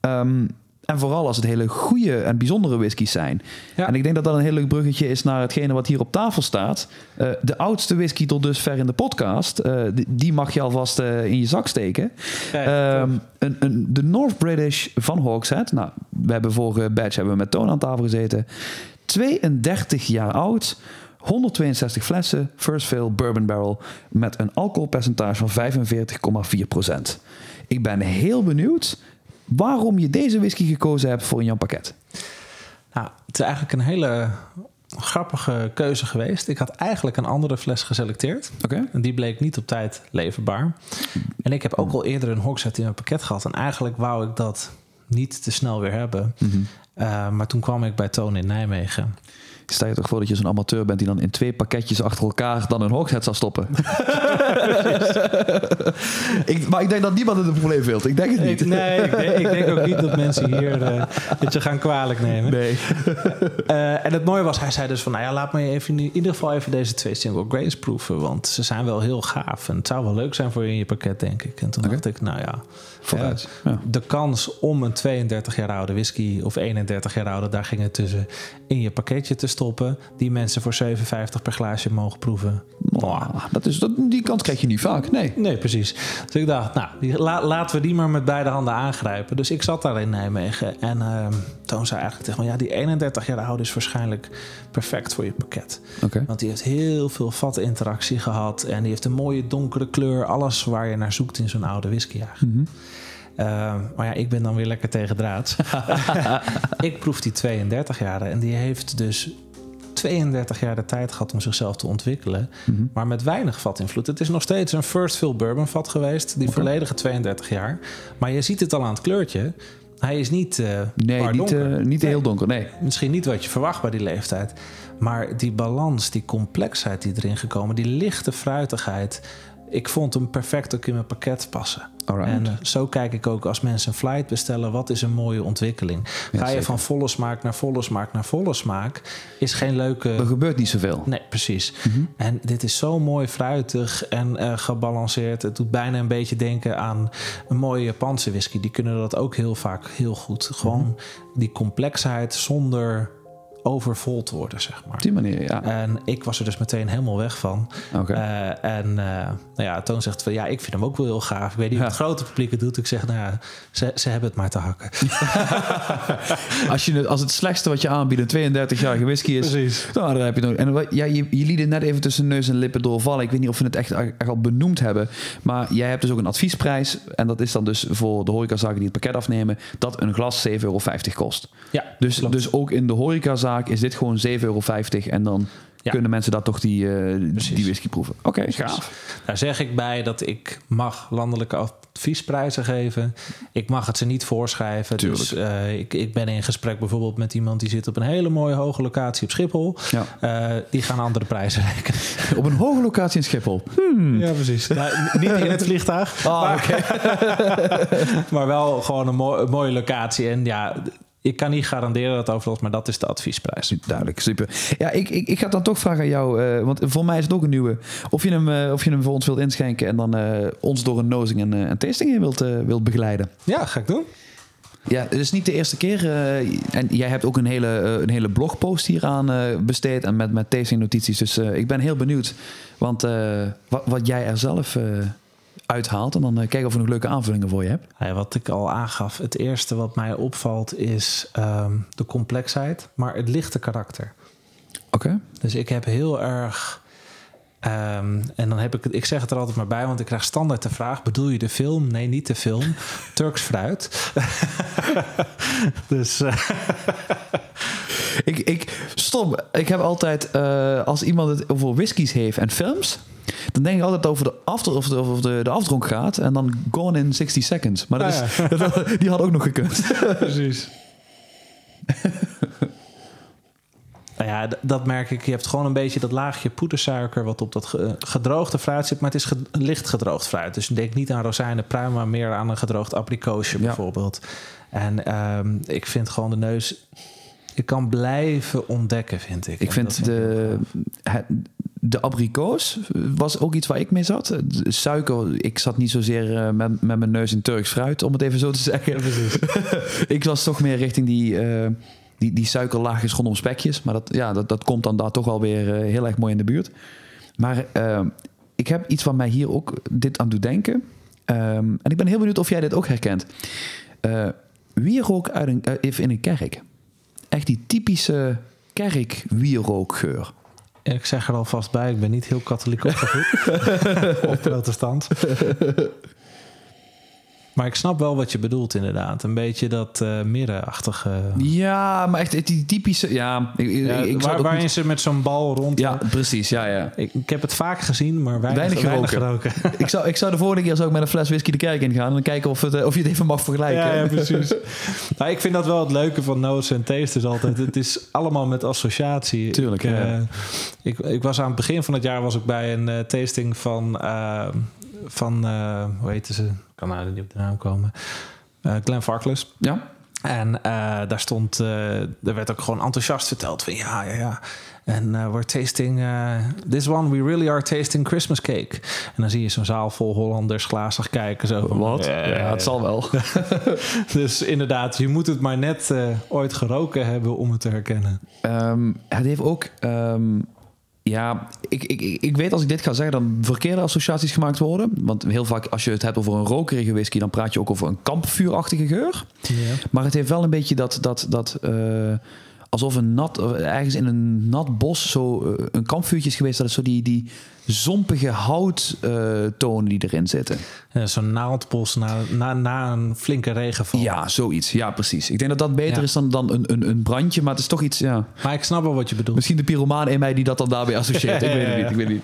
Speaker 1: Um, en vooral als het hele goede en bijzondere whiskies zijn. Ja. En ik denk dat dat een heel leuk bruggetje is naar hetgene wat hier op tafel staat. Uh, de oudste whisky tot dusver in de podcast. Uh, die, die, mag je alvast uh, in je zak steken. Ja, um, een, een, de North British van Hawkshead. Nou, we hebben vorige batch hebben we met Toon aan tafel gezeten. 32 jaar oud. 162 flessen, first fill bourbon barrel met een alcoholpercentage van 45,4%. Ik ben heel benieuwd waarom je deze whisky gekozen hebt voor in jouw pakket.
Speaker 2: Nou, het is eigenlijk een hele grappige keuze geweest. Ik had eigenlijk een andere fles geselecteerd. En die bleek niet op tijd leverbaar. En ik heb ook al eerder een Hogshead in mijn pakket gehad. En eigenlijk wou ik dat niet te snel weer hebben. Mm -hmm. maar toen kwam ik bij Toon in Nijmegen.
Speaker 1: Stel je toch voor dat je zo'n amateur bent die dan in twee pakketjes achter elkaar dan een hooghead zal stoppen. (laughs) ik, maar ik denk dat niemand het een probleem vindt. Ik denk het niet.
Speaker 2: Ik, nee, ik denk, ik denk, ook niet dat mensen hier uh, het je gaan kwalijk nemen.
Speaker 1: Nee.
Speaker 2: Uh, en het mooie was, hij zei dus van, nou ja, laat me even in ieder geval even deze twee single grace proeven, want ze zijn wel heel gaaf en het zou wel leuk zijn voor je in je pakket, denk ik. En toen okay. dacht ik, nou ja,
Speaker 1: Vooruit. Ja.
Speaker 2: De kans om een 32 jaar oude whisky of 31 jaar oude, daar ging het tussen, in je pakketje te stoppen. Die mensen voor 57 per glaasje mogen proeven.
Speaker 1: Oh, dat is, dat, die kans krijg je niet vaak, nee.
Speaker 2: Nee, precies. Dus ik dacht, nou, la, laten we die maar met beide handen aangrijpen. Dus ik zat daar in Nijmegen en uh, Toon zei eigenlijk tegen me... ja, die 31 jaar oude is waarschijnlijk perfect voor je pakket.
Speaker 1: Okay.
Speaker 2: Want die heeft heel veel vatinteractie gehad... en die heeft een mooie donkere kleur. Alles waar je naar zoekt in zo'n oude whisky eigenlijk. Mm -hmm. Uh, maar ja, ik ben dan weer lekker tegen draad. (laughs) (laughs) ik proef die 32 jaar en die heeft dus 32 jaar de tijd gehad om zichzelf te ontwikkelen. Mm -hmm. Maar met weinig vatinvloed. Het is nog steeds een first fill bourbon vat geweest. Die okay. volledige 32 jaar. Maar je ziet het al aan het kleurtje. Hij is niet uh,
Speaker 1: Nee, niet, uh, niet heel donker, nee.
Speaker 2: Misschien niet wat je verwacht bij die leeftijd. Maar die balans, die complexheid die erin gekomen... die lichte fruitigheid ik vond hem perfect ook in mijn pakket passen.
Speaker 1: Alright.
Speaker 2: En uh, zo kijk ik ook als mensen een flight bestellen, wat is een mooie ontwikkeling? Ga je van volle smaak naar volle smaak naar volle smaak, is geen leuke.
Speaker 1: Er gebeurt niet zoveel.
Speaker 2: Nee, precies. Mm -hmm. En dit is zo mooi fruitig en uh, gebalanceerd. Het doet bijna een beetje denken aan een mooie Japanse whisky. Die kunnen dat ook heel vaak heel goed. Gewoon mm -hmm. die complexheid zonder overvol te worden, zeg maar.
Speaker 1: Op die manier, ja.
Speaker 2: En ik was er dus meteen helemaal weg van.
Speaker 1: Okay.
Speaker 2: Uh, en uh, nou ja, Toon zegt van ja, ik vind hem ook wel heel gaaf. Ik weet niet ja. of het grote publiek het doet. Ik zeg, nou ja, ze, ze hebben het maar te hakken. (laughs)
Speaker 1: als, je, als het slechtste wat je aanbiedt een 32-jarige whisky is,
Speaker 2: Precies.
Speaker 1: Dan heb je het En ja, je, je liet het net even tussen neus en lippen doorvallen. Ik weet niet of we het echt, echt al benoemd hebben. Maar jij hebt dus ook een adviesprijs. En dat is dan dus voor de horecazaken die het pakket afnemen, dat een glas 7,50 euro kost.
Speaker 2: Ja,
Speaker 1: dus, dus ook in de is dit gewoon 7,50 euro. En dan ja. kunnen mensen dat toch die, uh, die whisky proeven. Oké, okay, gaaf.
Speaker 2: Daar zeg ik bij dat ik mag landelijke adviesprijzen geven. Ik mag het ze niet voorschrijven.
Speaker 1: Tuurlijk.
Speaker 2: Dus uh, ik, ik ben in gesprek bijvoorbeeld met iemand die zit op een hele mooie hoge locatie op Schiphol.
Speaker 1: Ja.
Speaker 2: Uh, die gaan andere prijzen rekenen. (laughs)
Speaker 1: op een hoge locatie in Schiphol?
Speaker 2: Hmm. Ja, precies. nou, niet in het vliegtuig.
Speaker 1: Oh,
Speaker 2: maar,
Speaker 1: okay. (laughs)
Speaker 2: maar wel gewoon een, een mooie locatie. En ja, ik kan niet garanderen dat overlast, maar dat is de adviesprijs.
Speaker 1: Duidelijk, super. Ja, ik, ik, ik ga dan toch vragen aan jou, uh, want voor mij is het ook een nieuwe. Of je hem, uh, of je hem voor ons wilt inschenken en dan uh, ons door een nozing en, en tasting in wilt, wilt begeleiden.
Speaker 2: Ja, ga ik doen.
Speaker 1: Ja, het is niet de eerste keer. en jij hebt ook een hele, een hele blogpost hieraan besteed en met, met tasting notities. Dus ik ben heel benieuwd. Want wat, wat jij er zelf uithaalt. En dan uh, kijken of we nog leuke aanvullingen voor je hebt.
Speaker 2: Ja, wat ik al aangaf, het eerste wat mij opvalt is um, de complexheid, maar het lichte karakter.
Speaker 1: Oké. Okay.
Speaker 2: Dus ik heb heel erg Ehm, en dan heb ik het, ik zeg het er altijd maar bij, want ik krijg standaard de vraag: bedoel je de film? Nee, niet de film. (laughs) Turks fruit. (laughs) dus. Uh, (laughs)
Speaker 1: ik, ik, stom. Ik heb altijd, uh, als iemand het over whiskies heeft en films, dan denk ik altijd over de, after, of de, of de, de afdronk gaat en dan Gone in 60 Seconds. Maar dat is, ah, ja. (laughs) die had ook nog gekund. (laughs) (laughs)
Speaker 2: Precies. Nou ja, dat merk ik. Je hebt gewoon een beetje dat laagje poedersuiker wat op dat gedroogde fruit zit. Maar het is licht gedroogd fruit. Dus denk niet aan rozijnen, pruim, maar meer aan een gedroogd abrikoosje bijvoorbeeld. En um, ik vind gewoon de neus... Je kan blijven ontdekken, vind ik.
Speaker 1: Ik vind de, de abrikoos was ook iets waar ik mee zat. Suiker, ik zat niet zozeer eh, met, met mijn neus in Turks fruit, om het even zo te zeggen. (laughs) ik was toch meer richting die... Uh, die, die suikerlaagjes rondom spekjes. Maar dat, ja, dat, dat komt dan daar toch wel weer uh, heel erg mooi in de buurt. Maar uh, ik heb iets wat mij hier ook dit aan doet denken. Um, en ik ben heel benieuwd of jij dit ook herkent. Uh, wierook uit een, even in een kerk. Echt die typische kerkwierookgeur.
Speaker 2: Ik zeg er alvast bij, ik ben niet heel katholiek opgevoed. (laughs) of protestant. Maar ik snap wel wat je bedoelt, inderdaad. Een beetje dat uh, middenachtige.
Speaker 1: Ja, maar echt die typische. Ja, ik,
Speaker 2: ja
Speaker 1: ik
Speaker 2: waar, waarin niet... ze met zo'n bal rond.
Speaker 1: Ja, precies. Ja, ja.
Speaker 2: Ik, ik, heb het vaak gezien, maar weinig, weinig geroken. Weinig geroken. (laughs)
Speaker 1: ik, zou, ik zou de volgende keer zo ook met een fles whisky de kerk in gaan en kijken of, het, of je het even mag vergelijken.
Speaker 2: Ja, ja (laughs) precies. nou, ik vind dat wel het leuke van notes en tastes altijd. Het is allemaal met associatie.
Speaker 1: Tuurlijk. Ik, ja. uh,
Speaker 2: ik, ik, was aan het begin van het jaar was ik bij een uh, tasting van. Van hoe heette ze? kan nou niet op de naam komen. Uh, Glenn Farkless.
Speaker 1: Ja.
Speaker 2: En uh, daar stond, er werd ook gewoon enthousiast verteld van ja, ja, ja. En uh, we're tasting, this one we really are tasting Christmas cake. En dan zie je zo'n zaal vol Hollanders glazig kijken. Zo
Speaker 1: Wat? ja, het zal wel. (laughs)
Speaker 2: dus inderdaad, je moet het maar net ooit geroken hebben om het te herkennen.
Speaker 1: Um, het heeft ook... Um ja, ik, ik, ik weet als ik dit ga zeggen, dan verkeerde associaties gemaakt worden. Want heel vaak als je het hebt over een rokerige whisky, dan praat je ook over een kampvuurachtige geur. Ja. Maar het heeft wel een beetje dat, dat, dat uh, alsof een nat, ergens in een nat bos zo uh, een kampvuurtje is geweest. Dat is zo die, die zompige houttonen die erin zitten.
Speaker 2: Ja, Zo'n naaldbos na, na, na een flinke regenval.
Speaker 1: Ja, zoiets. Ja, precies. Ik denk dat dat beter ja. is dan, dan een, een, een brandje, maar het is toch iets, ja.
Speaker 2: Maar ik snap wel wat je bedoelt.
Speaker 1: Misschien de pyromaan in mij die dat dan daarbij associeert. ik weet het niet, ik weet niet.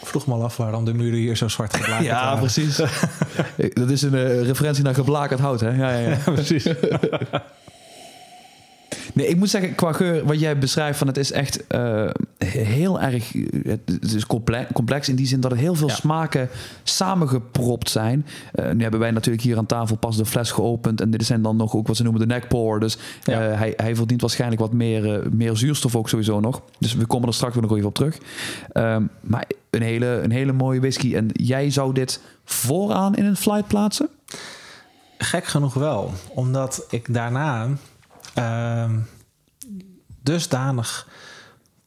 Speaker 2: Ik vroeg me al af waarom de muren hier zo zwart geblakerd
Speaker 1: Ja, waren. precies. (laughs) dat is een uh, referentie naar geblakerd hout, hè? Ja, ja, ja.
Speaker 2: ja (laughs) precies. (laughs)
Speaker 1: Nee, ik moet zeggen, qua geur, wat jij beschrijft, van het is echt uh, heel erg het is complex, in die zin dat er heel veel ja. smaken samengepropt zijn. Uh, nu hebben wij natuurlijk hier aan tafel pas de fles geopend en dit zijn dan nog ook wat ze noemen de neckpour. Dus ja. uh, hij, hij verdient waarschijnlijk wat meer, meer zuurstof ook sowieso nog. Dus we komen er straks nog even op terug. Um, maar een hele, een hele mooie whisky. En jij zou dit vooraan in een flight plaatsen?
Speaker 2: Gek genoeg wel, omdat ik daarna uh, dusdanig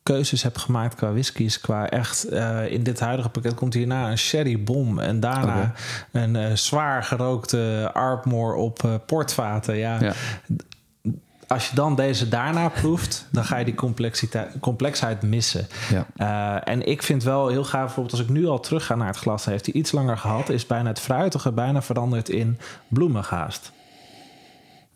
Speaker 2: keuzes heb gemaakt qua whiskies. Qua echt, uh, in dit huidige pakket komt hierna een sherry bom. En daarna okay. een uh, zwaar gerookte Ardmore op uh, portvaten. Ja. ja. Als je dan deze daarna proeft, dan ga je die complexiteit, complexheid missen.
Speaker 1: Ja.
Speaker 2: en ik vind wel heel gaaf, bijvoorbeeld als ik nu al terug ga naar het glas, heeft hij iets langer gehad, is bijna het fruitige bijna veranderd in bloemengaast.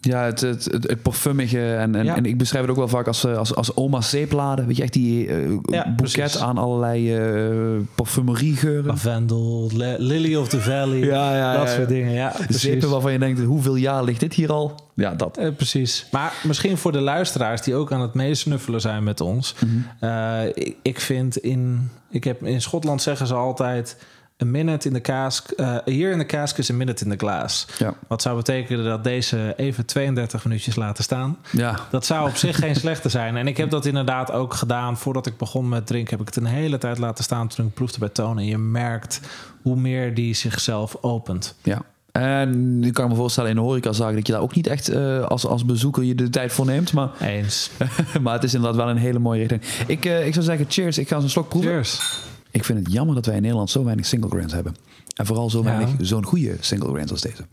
Speaker 1: Ja, het, het, het, het parfumige. En, en, ja. en, ik beschrijf het ook wel vaak als, als, als oma zeepladen. Weet je, echt die uh, ja, boeket precies. aan allerlei uh, parfumeriegeuren.
Speaker 2: Lavendel, Lily of the Valley.
Speaker 1: Ja, ja,
Speaker 2: dat soort dingen. Ja,
Speaker 1: Zeepen waarvan je denkt, hoeveel jaar ligt dit hier al? Ja, dat.
Speaker 2: Uh, precies. Maar misschien voor de luisteraars die ook aan het meesnuffelen zijn met ons. Mm -hmm. ik, ik vind in... Ik heb, in Schotland zeggen ze altijd een minute in de cask. Uh, hier in de cask is een minute in de glaas.
Speaker 1: Ja.
Speaker 2: Wat zou betekenen dat deze even 32 minuutjes laten staan.
Speaker 1: Ja.
Speaker 2: Dat zou op zich geen (laughs) slechte zijn. En ik heb dat inderdaad ook gedaan. Voordat ik begon met drinken, heb ik het een hele tijd laten staan toen ik proefde bij Toon. En je merkt hoe meer die zichzelf opent.
Speaker 1: Ja. En ik kan me voorstellen in de horecazaak dat je daar ook niet echt uh, als, als bezoeker je de tijd voor neemt. Maar,
Speaker 2: Eens. (laughs)
Speaker 1: maar het is inderdaad wel een hele mooie richting. Ik, uh, ik zou zeggen cheers. Ik ga eens een slok proeven.
Speaker 2: Cheers.
Speaker 1: Ik vind het jammer dat wij in Nederland zo weinig single grains hebben. En vooral zo
Speaker 2: Ja.
Speaker 1: weinig zo'n goede single grains als deze.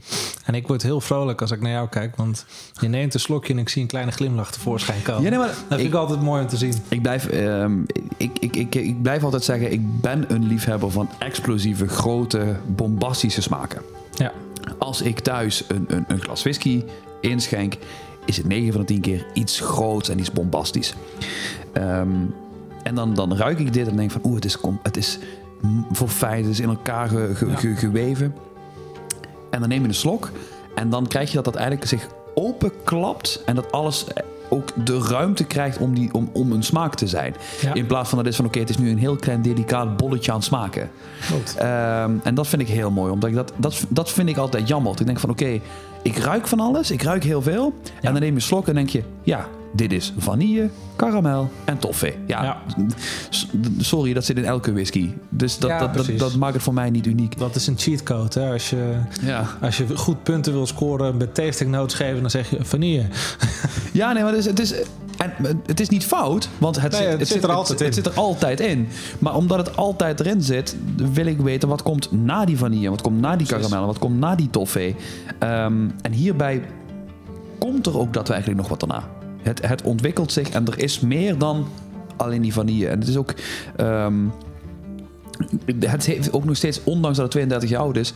Speaker 2: En ik word heel vrolijk als ik naar jou kijk, want je neemt een slokje en ik zie een kleine glimlach tevoorschijn komen.
Speaker 1: Ja, nee, maar
Speaker 2: dat vind ik,
Speaker 1: ik-
Speaker 2: altijd mooi om te zien.
Speaker 1: Ik blijf, ehm, ik, ik, ik, ik blijf altijd zeggen, ik ben een liefhebber van explosieve, grote, bombastische smaken.
Speaker 2: Ja.
Speaker 1: Als ik thuis een, een, een glas whisky inschenk, is het 9 van de 10 keer iets groots en iets bombastisch. Ehm, en dan, dan ruik ik dit en denk van, oeh, het is, het is voor fijn, het is in elkaar ge- ge-
Speaker 2: Ja.
Speaker 1: ge- geweven. En dan neem je een slok en dan krijg je dat dat eigenlijk zich openklapt en dat alles ook de ruimte krijgt om, die, om, om een smaak te zijn.
Speaker 2: Ja.
Speaker 1: In plaats van dat is van oké, het is nu een heel klein delicaat bolletje aan smaken. Ehm, en dat vind ik heel mooi, omdat ik dat, dat, dat vind ik altijd jammer. Want Ik denk van oké, ik ruik van alles, ik ruik heel veel.
Speaker 2: Ja.
Speaker 1: En dan neem je een slok en denk je, ja, dit is vanille, karamel en toffee. Ja, sorry, dat zit in elke whisky. Dus dat,
Speaker 2: Ja,
Speaker 1: dat, dat, dat maakt het voor mij niet uniek.
Speaker 2: Dat is een cheatcode. Hè? Als, je,
Speaker 1: Ja,
Speaker 2: als je goed punten wil scoren met tasting notes geven, dan zeg je vanille. (laughs)
Speaker 1: ja nee, maar het is, het is, en, het is niet fout, want het,
Speaker 2: Nee,
Speaker 1: zit,
Speaker 2: het zit er altijd
Speaker 1: het,
Speaker 2: in.
Speaker 1: het zit er altijd in. Maar omdat het altijd erin zit, wil ik weten wat komt na die vanille, wat komt na die karamel, wat komt na die toffee. Ehm, en hierbij komt er ook daadwerkelijk nog wat daarna. Het, het ontwikkelt zich en er is meer dan alleen die vanille. En het is ook. ehm, het heeft ook nog steeds, ondanks dat het 32 jaar oud is,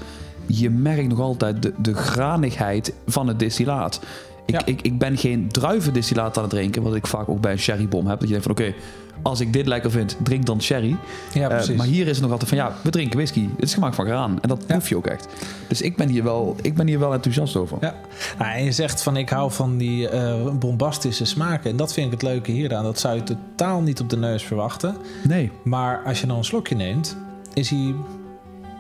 Speaker 1: je merkt nog altijd de, de granigheid van het distillaat. Ik,
Speaker 2: Ja.
Speaker 1: ik, ik ben geen druivendistillaat aan het drinken, wat ik vaak ook bij een sherrybom heb. Dat je denkt van oké, als ik dit lekker vind, drink dan sherry.
Speaker 2: Ja,
Speaker 1: Eh,
Speaker 2: precies.
Speaker 1: maar hier is het nog altijd van ja, we drinken whisky. Het is gemaakt van graan. En dat
Speaker 2: Ja.
Speaker 1: proef je ook echt. Dus ik ben hier wel, ik ben hier wel enthousiast over.
Speaker 2: Ja. Nou, en je zegt van ik hou van die eh, bombastische smaken. En dat vind ik het leuke hieraan. Dat zou je totaal niet op de neus verwachten.
Speaker 1: Nee.
Speaker 2: Maar als je nou een slokje neemt, is hij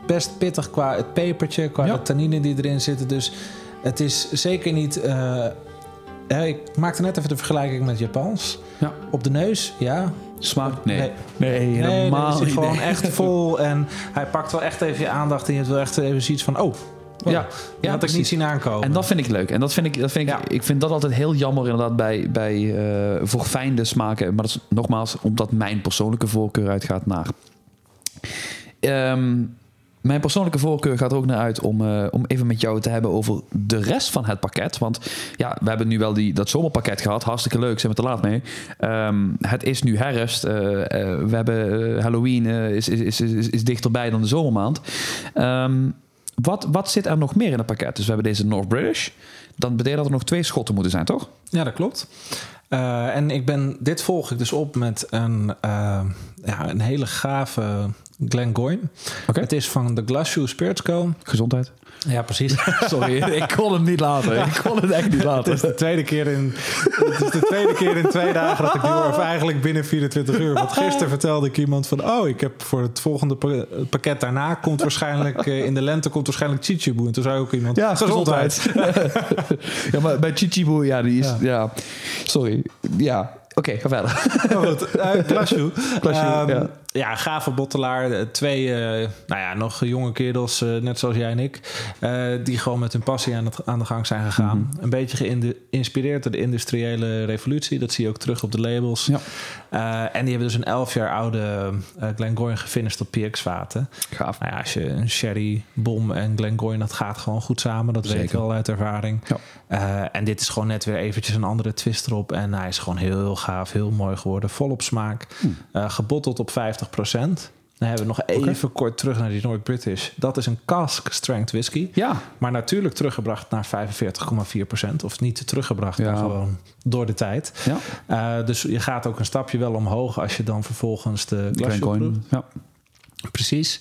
Speaker 2: best pittig qua het pepertje, qua
Speaker 1: Ja.
Speaker 2: de tannine die erin zitten. Dus het is zeker niet. eh, ik maakte net even de vergelijking met Japans.
Speaker 1: Ja.
Speaker 2: Op de neus, ja.
Speaker 1: Smaak? Nee.
Speaker 2: Nee.
Speaker 1: Nee, helemaal
Speaker 2: is gewoon
Speaker 1: Nee.
Speaker 2: echt vol. En hij pakt wel echt even je aandacht. En je hebt wel echt even zoiets van: oh, wow,
Speaker 1: Ja, ja,
Speaker 2: had ik niet zien aankomen.
Speaker 1: En dat vind ik leuk. En dat vind ik, dat vind ik,
Speaker 2: Ja.
Speaker 1: ik vind dat altijd heel jammer inderdaad bij, bij eh, voor fijne smaken. Maar dat is nogmaals omdat mijn persoonlijke voorkeur uitgaat naar. Ehm, mijn persoonlijke voorkeur gaat er ook naar uit om, eh, om even met jou te hebben over de rest van het pakket. Want ja, we hebben nu wel die, dat zomerpakket gehad. Hartstikke leuk, zijn we te laat mee. Ehm, het is nu herfst. eh, eh, we hebben Halloween is, is, is, is, dichterbij dan de zomermaand. Ehm, wat, wat zit er nog meer in het pakket? Dus we hebben deze North British. Dan betekent dat er nog twee schotten moeten zijn, toch?
Speaker 2: Ja, dat klopt. En ik ben, dit volg ik dus op met een, ja, een hele gave Glengoyne.
Speaker 1: Oké.
Speaker 2: Het is van de Glasshoe Spirits Co.
Speaker 1: Gezondheid.
Speaker 2: Ja, precies. (laughs)
Speaker 1: Sorry, ik kon hem niet laten. Ik kon het echt niet (laughs)
Speaker 2: Het
Speaker 1: laten.
Speaker 2: is de tweede keer in, het is de tweede keer in twee dagen dat ik. Of eigenlijk binnen 24 uur. Want gisteren vertelde ik iemand van... Oh, ik heb voor het volgende pa- pakket daarna... komt waarschijnlijk eh, in de lente komt waarschijnlijk Chichibu. En toen zei ook iemand...
Speaker 1: Ja, gezondheid. (laughs) ja, maar bij Chichibu, ja, die is... Ja.
Speaker 2: Ja.
Speaker 1: sorry. Ja, oké, ga verder.
Speaker 2: Goed, uh, Glasshoe.
Speaker 1: Glasshoe, ja.
Speaker 2: Ja. gave bottelaar. Eh, Twee, eh, nou ja, nog jonge kerels, eh, net zoals jij en ik... die gewoon met hun passie aan, het, aan de gang zijn gegaan.
Speaker 1: Mhm.
Speaker 2: Een beetje geïnspireerd door de industriële revolutie. Dat zie je ook terug op de labels.
Speaker 1: Ja.
Speaker 2: En die hebben dus een 11 jaar oude Glengoyne gefinished op PX-vaten.
Speaker 1: Gaaf.
Speaker 2: Nou ja, als je een sherry, bom en Glengoyne, dat gaat gewoon goed samen. Dat weet ik wel uit ervaring.
Speaker 1: Ja.
Speaker 2: En dit is gewoon net weer eventjes een andere twist erop. En hij is gewoon heel, heel gaaf, heel mooi geworden. Volop smaak.
Speaker 1: Hmm.
Speaker 2: Eh, gebotteld op 50 Dan hebben we nog even kort terug naar die North British. Dat is een cask strength whisky.
Speaker 1: Ja,
Speaker 2: Maar natuurlijk teruggebracht naar 45,4% Of niet teruggebracht,
Speaker 1: Ja.
Speaker 2: maar gewoon door de tijd.
Speaker 1: ja.
Speaker 2: Eh, dus je gaat ook een stapje wel omhoog als je dan vervolgens de proeft.
Speaker 1: Ja.
Speaker 2: Precies.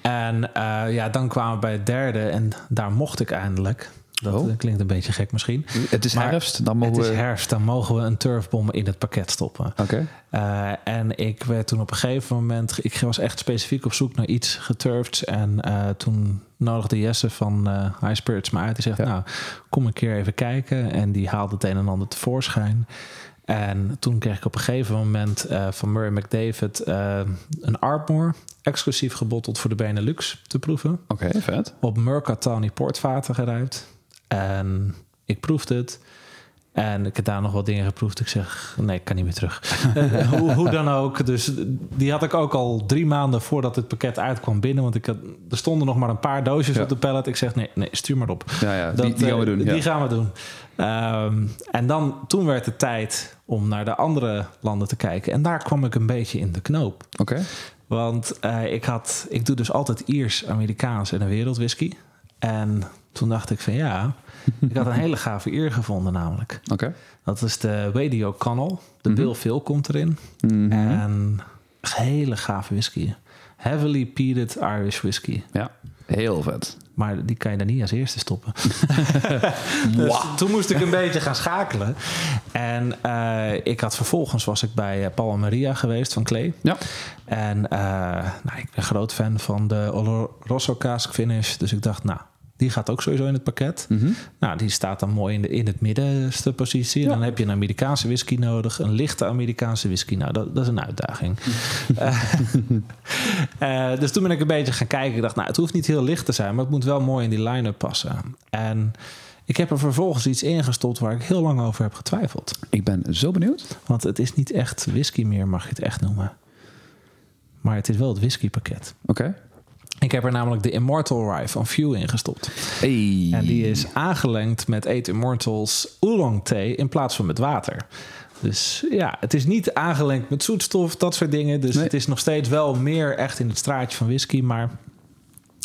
Speaker 2: En eh, ja, dan kwamen we bij het derde en daar mocht ik eindelijk. Dat
Speaker 1: Oh.
Speaker 2: eh, klinkt een beetje gek misschien.
Speaker 1: Het is
Speaker 2: Maar
Speaker 1: herfst, dan mogen
Speaker 2: het is
Speaker 1: we...
Speaker 2: herfst, dan mogen we een turfbom in het pakket stoppen.
Speaker 1: Oké.
Speaker 2: Eh, en ik werd toen op een gegeven moment... Ik was echt specifiek op zoek naar iets geturfd. En eh, toen nodigde Jesse van eh, High Spirits me uit. Die zegt,
Speaker 1: Ja.
Speaker 2: nou, kom een keer even kijken. En die haalde het een en ander tevoorschijn. En toen kreeg ik op een gegeven moment van Murray McDavid... een Ardmore, exclusief gebotteld voor de Benelux, te proeven
Speaker 1: Oké, vet.
Speaker 2: op Mercatani portvaten geruimd. En ik proefde het. En ik heb daar nog wat dingen geproefd. Ik zeg, nee, ik kan niet meer terug. (laughs) Eh, hoe, hoe, dan ook. Dus die had ik ook al drie maanden voordat het pakket uitkwam binnen. Want ik had, er stonden nog maar een paar doosjes op de pallet. Ik zeg, nee, nee stuur maar op.
Speaker 1: Ja, ja die, die, gaan we doen.
Speaker 2: Die gaan we doen. Um, en dan, toen werd het tijd om naar de andere landen te kijken. En daar kwam ik een beetje in de knoop.
Speaker 1: Oké.
Speaker 2: Want uh, ik, had, ik doe dus altijd Iers, Amerikaans en een wereldwhisky. En toen dacht ik van ja, (laughs) ik had een hele gave eer gevonden namelijk.
Speaker 1: Oké.
Speaker 2: Dat is de Radio Connell. De mm Bill Phil komt erin.
Speaker 1: Mhm.
Speaker 2: En hele gave whisky. Heavily peated Irish whisky.
Speaker 1: Ja, heel vet.
Speaker 2: Maar die kan je dan niet als eerste stoppen. (laughs) dus toen moest ik een beetje gaan schakelen. En uh, ik had vervolgens was ik bij uh, Paul Maria geweest van Klee.
Speaker 1: Ja.
Speaker 2: En uh, nou, ik ben groot fan van de Oloroso Cask Finish. Dus ik dacht, nou, die gaat ook sowieso in het pakket.
Speaker 1: Mm -hmm.
Speaker 2: Nou, die staat dan mooi in, de, in het middenste positie. Ja. Dan heb je een Amerikaanse whisky nodig, een lichte Amerikaanse whisky. Nou, dat, dat is een uitdaging. uh, (laughs) uh, dus toen ben ik een beetje gaan kijken. Ik dacht, nou, het hoeft niet heel licht te zijn, maar het moet wel mooi in die line-up passen. En ik heb er vervolgens iets ingestopt waar ik heel lang over heb getwijfeld.
Speaker 1: Ik ben zo benieuwd.
Speaker 2: Want het is niet echt whisky meer, mag je het echt noemen. Maar het is wel het whiskypakket.
Speaker 1: Oké. Okay.
Speaker 2: Ik heb er namelijk de Immortal Rye van Few ingestopt.
Speaker 1: Hey.
Speaker 2: En die is aangelengd met Eight Immortals oolong thee in plaats van met water. Dus ja, het is niet aangelengd met zoetstof, dat soort dingen. Dus nee. het is nog steeds wel meer echt in het straatje van whisky. Maar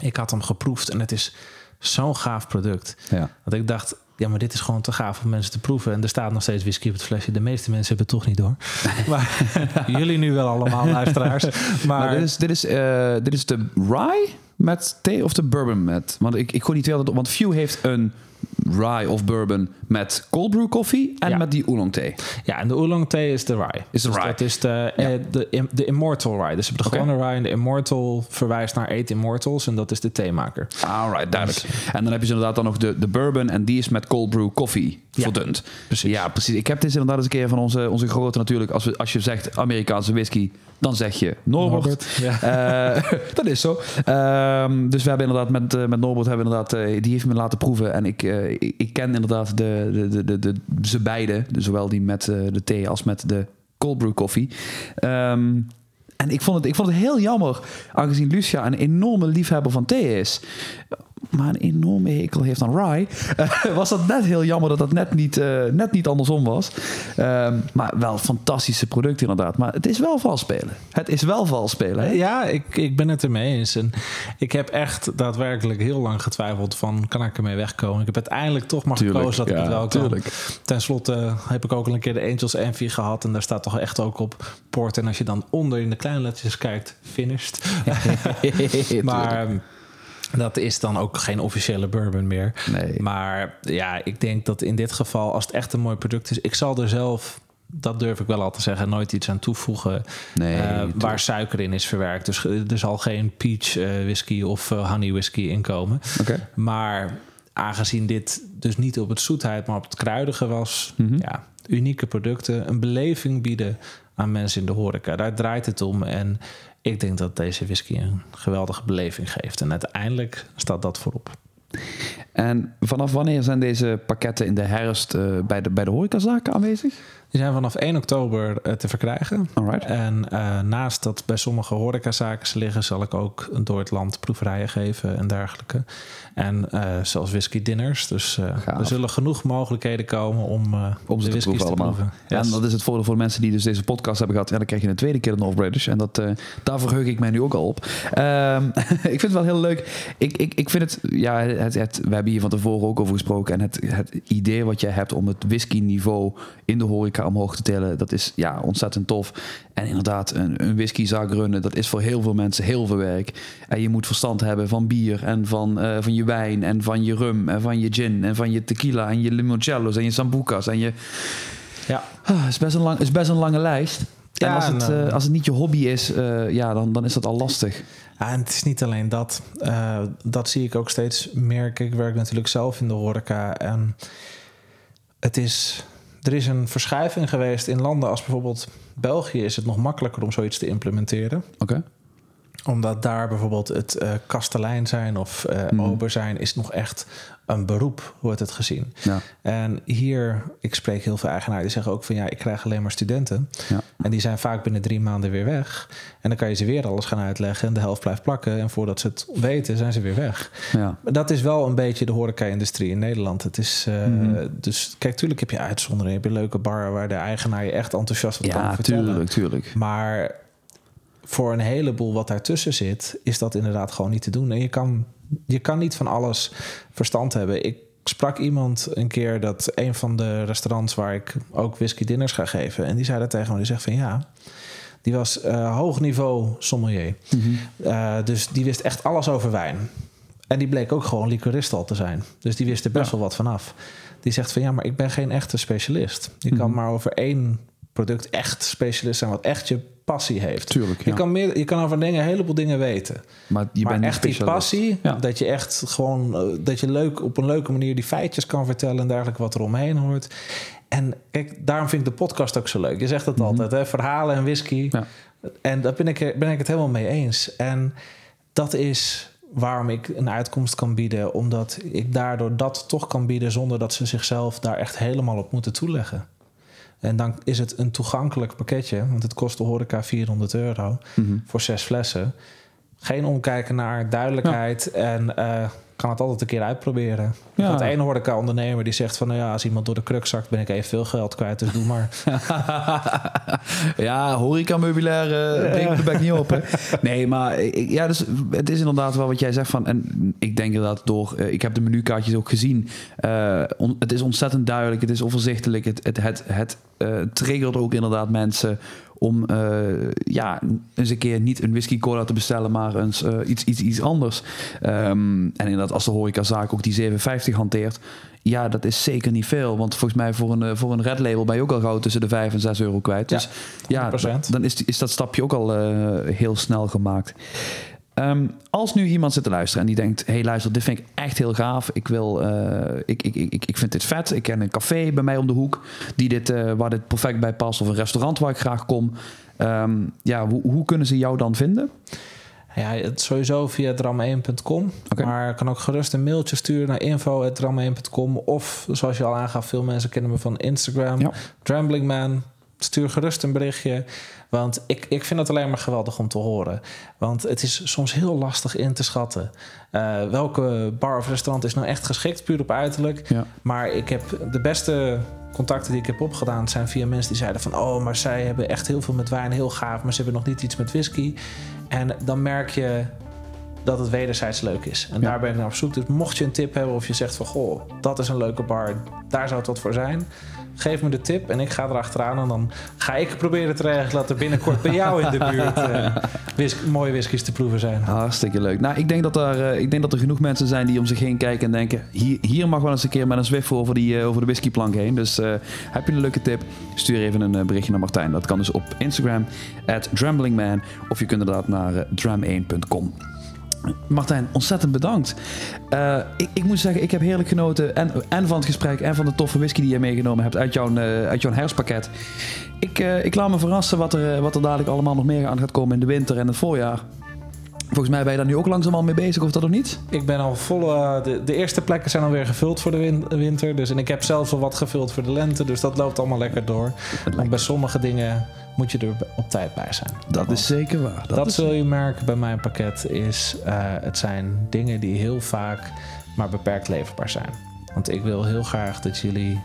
Speaker 2: ik had hem geproefd en het is zo'n gaaf product.
Speaker 1: Ja.
Speaker 2: Dat ik dacht, ja, maar dit is gewoon te gaaf om mensen te proeven. En er staat nog steeds whisky op het flesje. De meeste mensen hebben het toch niet door. Maar (laughs) jullie nu wel allemaal, luisteraars. (laughs) Maar,
Speaker 1: maar dit, is, dit, is, uh, dit is de rye met thee of de bourbon met? Want ik, ik kon niet twee altijd op. Want Few heeft een rye of bourbon met cold brew koffie en ja. met die oolong thee.
Speaker 2: Ja, en de oolong thee is de rye.
Speaker 1: Is de
Speaker 2: dus
Speaker 1: rye.
Speaker 2: Dat is de, ja. eh, de, de immortal rye. Dus de okay. gewone rye en de immortal verwijst naar Eight Immortals en dat is de theemaker.
Speaker 1: Alright, duidelijk. Dus, en dan heb je inderdaad dan nog de, de bourbon en die is met cold brew koffie ja. verdund.
Speaker 2: Precies.
Speaker 1: Ja, precies. Ik heb dit inderdaad eens een keer van onze, onze grote natuurlijk. Als, we, als je zegt Amerikaanse whisky, dan zeg je Norbert.
Speaker 2: Norbert ja.
Speaker 1: uh, (laughs) dat is zo. Uh, dus we hebben inderdaad met, uh, met Norbert hebben inderdaad, die heeft me laten proeven en ik, ik, ken inderdaad de, de, de, de, ze beide, zowel die met de thee als met de cold brew koffie. Um, en ik vond, het, ik vond het heel jammer, aangezien Lucia een enorme liefhebber van thee is maar een enorme hekel heeft aan rye, uh, (laughs) was dat net heel jammer dat dat net niet, uh, net niet andersom was. Uh, maar wel fantastische product inderdaad. Maar het is wel vals spelen. Het is wel vals spelen. Hè?
Speaker 2: Ja, ik, ik ben het ermee eens. En ik heb echt daadwerkelijk heel lang getwijfeld van, kan ik ermee wegkomen? Ik heb uiteindelijk toch maar
Speaker 1: tuurlijk,
Speaker 2: gekozen dat
Speaker 1: ja,
Speaker 2: ik het wel
Speaker 1: tuurlijk.
Speaker 2: kan. Ten slotte heb ik ook al een keer de Angels Envy gehad. En daar staat toch echt ook op port. En als je dan onder in de kleine lettertjes kijkt, finished. (laughs) (laughs) maar... Dat is dan ook geen officiële bourbon meer.
Speaker 1: Nee.
Speaker 2: Maar ja, ik denk dat in dit geval, als het echt een mooi product is, ik zal er zelf. Dat durf ik wel al te zeggen, nooit iets aan toevoegen
Speaker 1: nee,
Speaker 2: uh, waar suiker in is verwerkt. Dus er zal geen peach uh, whisky of uh, honey whisky in komen.
Speaker 1: Okay.
Speaker 2: Maar aangezien dit dus niet op het zoetheid, maar op het kruidige was,
Speaker 1: Mhm.
Speaker 2: ja, unieke producten, een beleving bieden aan mensen in de horeca. Daar draait het om. En ik denk dat deze whisky een geweldige beleving geeft. En uiteindelijk staat dat voorop.
Speaker 1: En vanaf wanneer zijn deze pakketten in de herfst uh, bij, de, bij de horecazaken aanwezig?
Speaker 2: Die zijn vanaf 1 oktober uh, te verkrijgen.
Speaker 1: Alright.
Speaker 2: En uh, naast dat bij sommige horecazaken ze liggen, zal ik ook door het land proeverijen geven en dergelijke. En uh, zelfs whisky dinners. Dus er zullen genoeg mogelijkheden komen om,
Speaker 1: om
Speaker 2: de
Speaker 1: ze te proeven. Yes. En dat is het voordeel voor mensen die dus deze podcast hebben gehad. Ja, dan krijg je een tweede keer de North British. En dat, daar verheug ik mij nu ook al op. Um, (laughs) ik vind het wel heel leuk. Ik, ik, ik vind het, ja, het, het, we hebben hier van tevoren ook over gesproken. En het, het idee wat jij hebt om het whisky niveau in de horeca omhoog te tellen, dat is ja, ontzettend tof. En inderdaad, een, een whiskyzaak runnen, dat is voor heel veel mensen heel veel werk. En je moet verstand hebben van bier en van, uh, van je wijn en van je rum en van je gin en van je tequila en je limoncello's en je sambuca's en je...
Speaker 2: Ja.
Speaker 1: Ah, is best een lang, is best een lange lijst. Ja, en als het, uh, als het niet je hobby is, uh, ja, dan, dan is dat al lastig.
Speaker 2: Ja, en het is niet alleen dat. Uh, dat zie ik ook steeds meer. Ik werk natuurlijk zelf in de horeca. En het is, er is een verschuiving geweest in landen als bijvoorbeeld België. Is het nog makkelijker om zoiets te implementeren.
Speaker 1: Oké. Okay.
Speaker 2: Omdat daar bijvoorbeeld het uh, kastelein zijn of uh, ober zijn is nog echt een beroep, wordt het gezien.
Speaker 1: Ja.
Speaker 2: En hier, ik spreek heel veel eigenaren, die zeggen ook van ja, ik krijg alleen maar studenten.
Speaker 1: Ja.
Speaker 2: En die zijn vaak binnen drie maanden weer weg. En dan kan je ze weer alles gaan uitleggen en de helft blijft plakken. En voordat ze het weten, zijn ze weer weg.
Speaker 1: Ja.
Speaker 2: Maar Dat is wel een beetje de horeca-industrie in Nederland. Het is, uh,
Speaker 1: Mhm.
Speaker 2: Dus kijk, tuurlijk heb je uitzonderingen. Heb je leuke bar waar de eigenaar je echt enthousiast wat kan
Speaker 1: Ja,
Speaker 2: vertellen.
Speaker 1: tuurlijk, tuurlijk.
Speaker 2: Maar voor een heleboel wat daartussen zit, is dat inderdaad gewoon niet te doen. En je kan, je kan niet van alles verstand hebben. Ik sprak iemand een keer dat een van de restaurants waar ik ook whisky dinners ga geven. En die zei dat tegen me. Die zegt van ja, die was uh, hoog niveau sommelier.
Speaker 1: Mhm.
Speaker 2: Uh, dus die wist echt alles over wijn. En die bleek ook gewoon liquorist al te zijn. Dus die wist er best
Speaker 1: Ja.
Speaker 2: wel wat vanaf. Die zegt van ja, maar ik ben geen echte specialist. Je
Speaker 1: Mhm.
Speaker 2: kan maar over één product echt specialist zijn, wat echt je passie heeft.
Speaker 1: Tuurlijk,
Speaker 2: Je, kan meer, je kan over dingen, een heleboel dingen weten.
Speaker 1: Maar je
Speaker 2: maar
Speaker 1: bent
Speaker 2: echt die passie,
Speaker 1: Ja.
Speaker 2: dat je echt gewoon, eh, dat je leuk op een leuke manier die feitjes kan vertellen en dergelijke wat er omheen hoort. En kijk, daarom vind ik de podcast ook zo leuk. Je zegt het
Speaker 1: Mhm.
Speaker 2: altijd, hè? verhalen en whisky.
Speaker 1: Ja.
Speaker 2: En daar ben ik, ben ik het helemaal mee eens. En dat is waarom ik een uitkomst kan bieden. Omdat ik daardoor dat toch kan bieden... zonder dat ze zichzelf daar echt helemaal op moeten toeleggen. En dan is het een toegankelijk pakketje. Want het kost de horeca 400 euro
Speaker 1: Mhm.
Speaker 2: voor zes flessen. Geen omkijken naar duidelijkheid. En eh, kan het altijd een keer uitproberen.
Speaker 1: Ja.
Speaker 2: De ene horeca-ondernemer die zegt van... nou ja, als iemand door de kruk zakt... ben ik even veel geld kwijt, dus doe maar. (laughs)
Speaker 1: ja, horeca meubilair uh, breekt me de bek niet op. Hè? Nee, maar ik, ja, dus het is inderdaad wel wat jij zegt van. En ik denk inderdaad door. Uh, ik heb de menukaartjes ook gezien. Uh, on, het is ontzettend duidelijk. Het is overzichtelijk. Het, het, het, het triggert ook inderdaad mensen om uh, ja, eens een keer niet een whisky cola te bestellen, maar eens uh, iets, iets, iets anders. Um, en inderdaad, als de horecazaak ook die 7,50 hanteert, ja, dat is zeker niet veel. Want volgens mij voor een, uh, voor een red label ben je ook al gauw tussen de 5 en 6 euro kwijt. Dus ja, ja dan is, is dat stapje ook al uh, heel snel gemaakt. Um, als nu iemand zit te luisteren en die denkt: hey, luister, dit vind ik echt heel gaaf. Ik, wil, uh, ik, ik, ik, ik vind dit vet. Ik ken een café bij mij om de hoek die dit, uh, waar dit perfect bij past, of een restaurant waar ik graag kom. Um, ja, hoe, hoe kunnen ze jou dan vinden?
Speaker 2: Ja, het sowieso via dram1.com.
Speaker 1: Okay.
Speaker 2: Maar ik kan ook gerust een mailtje sturen naar info.dram1.com. Of zoals je al aangaf, veel mensen kennen me van Instagram.
Speaker 1: Ja.
Speaker 2: Dramblingman. Stuur gerust een berichtje. Want ik, ik vind het alleen maar geweldig om te horen. Want het is soms heel lastig in te schatten. Uh, welke bar of restaurant is nou echt geschikt, puur op uiterlijk.
Speaker 1: Ja.
Speaker 2: Maar ik heb de beste contacten die ik heb opgedaan zijn via mensen die zeiden van... oh, maar zij hebben echt heel veel met wijn, heel gaaf... maar ze hebben nog niet iets met whisky. En dan merk je dat het wederzijds leuk is. En
Speaker 1: Ja.
Speaker 2: daar ben ik naar op zoek. Dus mocht je een tip hebben of je zegt van... goh, dat is een leuke bar, daar zou het wat voor zijn... geef me de tip en ik ga erachteraan... en dan ga ik proberen te regelen dat er binnenkort bij jou in de buurt... (laughs) Uh, whis mooie whiskies te proeven zijn.
Speaker 1: Hartstikke leuk. Nou, ik denk, dat er, uh, ik denk dat er genoeg mensen zijn die om zich heen kijken en denken... hier, hier mag wel eens een keer met een Zwift over, die, uh, over de whiskyplank heen. Dus heb je een leuke tip, stuur even een berichtje naar Martijn. Dat kan dus op Instagram, at Dramblingman. Of je kunt inderdaad naar uh, dram1.com. Martijn, ontzettend bedankt. Uh, ik, ik, moet zeggen, ik heb heerlijk genoten. En, en van het gesprek en van de toffe whisky die je meegenomen hebt uit jouw, uh, uit jouw herfstpakket. Ik, uh, ik laat me verrassen wat er, wat er dadelijk allemaal nog meer aan gaat komen in de winter en het voorjaar. Volgens mij ben je daar nu ook langzaam mee bezig, of dat nog niet?
Speaker 2: Ik ben al vol. Uh, de, de, eerste plekken zijn alweer gevuld voor de win winter. Dus, en ik heb zelfs al wat gevuld voor de lente. Dus dat loopt allemaal lekker door. Want bij sommige dingen moet je er op tijd bij zijn.
Speaker 1: Dat is zeker waar.
Speaker 2: Dat, dat zul je merken bij mijn pakket. Is, uh, het zijn dingen die heel vaak maar beperkt leverbaar zijn. Want ik wil heel graag dat jullie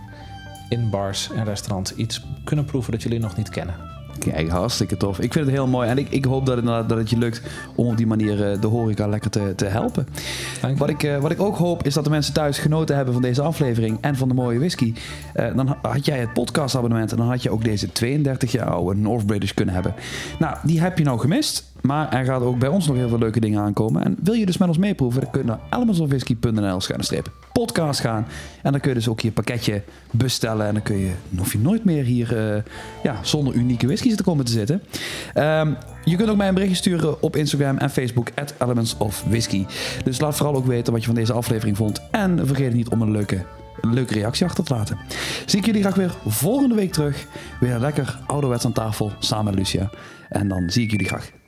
Speaker 2: in bars en restaurants iets kunnen proeven dat jullie nog niet kennen.
Speaker 1: Kijk, hartstikke tof. Ik vind het heel mooi. En ik, ik hoop dat het, dat het je lukt om op die manier uh, de horeca lekker te, te helpen. Wat ik, uh, wat ik ook hoop is dat de mensen thuis genoten hebben van deze aflevering en van de mooie whisky. Uh, dan had jij het podcastabonnement en dan had je ook deze 32 jaar oude North British kunnen hebben. Nou, die heb je nou gemist. Maar er gaat ook bij ons nog heel veel leuke dingen aankomen. En wil je dus met ons meeproeven, dan kun je naar elementsofwhisky.nl schuine podcast gaan. En dan kun je dus ook je pakketje bestellen. En dan kun je, hoef je nooit meer hier uh, ja, zonder unieke whiskies te komen te zitten. Um, je kunt ook mij een berichtje sturen op Instagram en Facebook at. Dus laat vooral ook weten wat je van deze aflevering vond. En vergeet niet om een leuke, een leuke reactie achter te laten. Zie ik jullie graag weer volgende week terug. Weer lekker ouderwets aan tafel samen met Lucia. En dan zie ik jullie graag.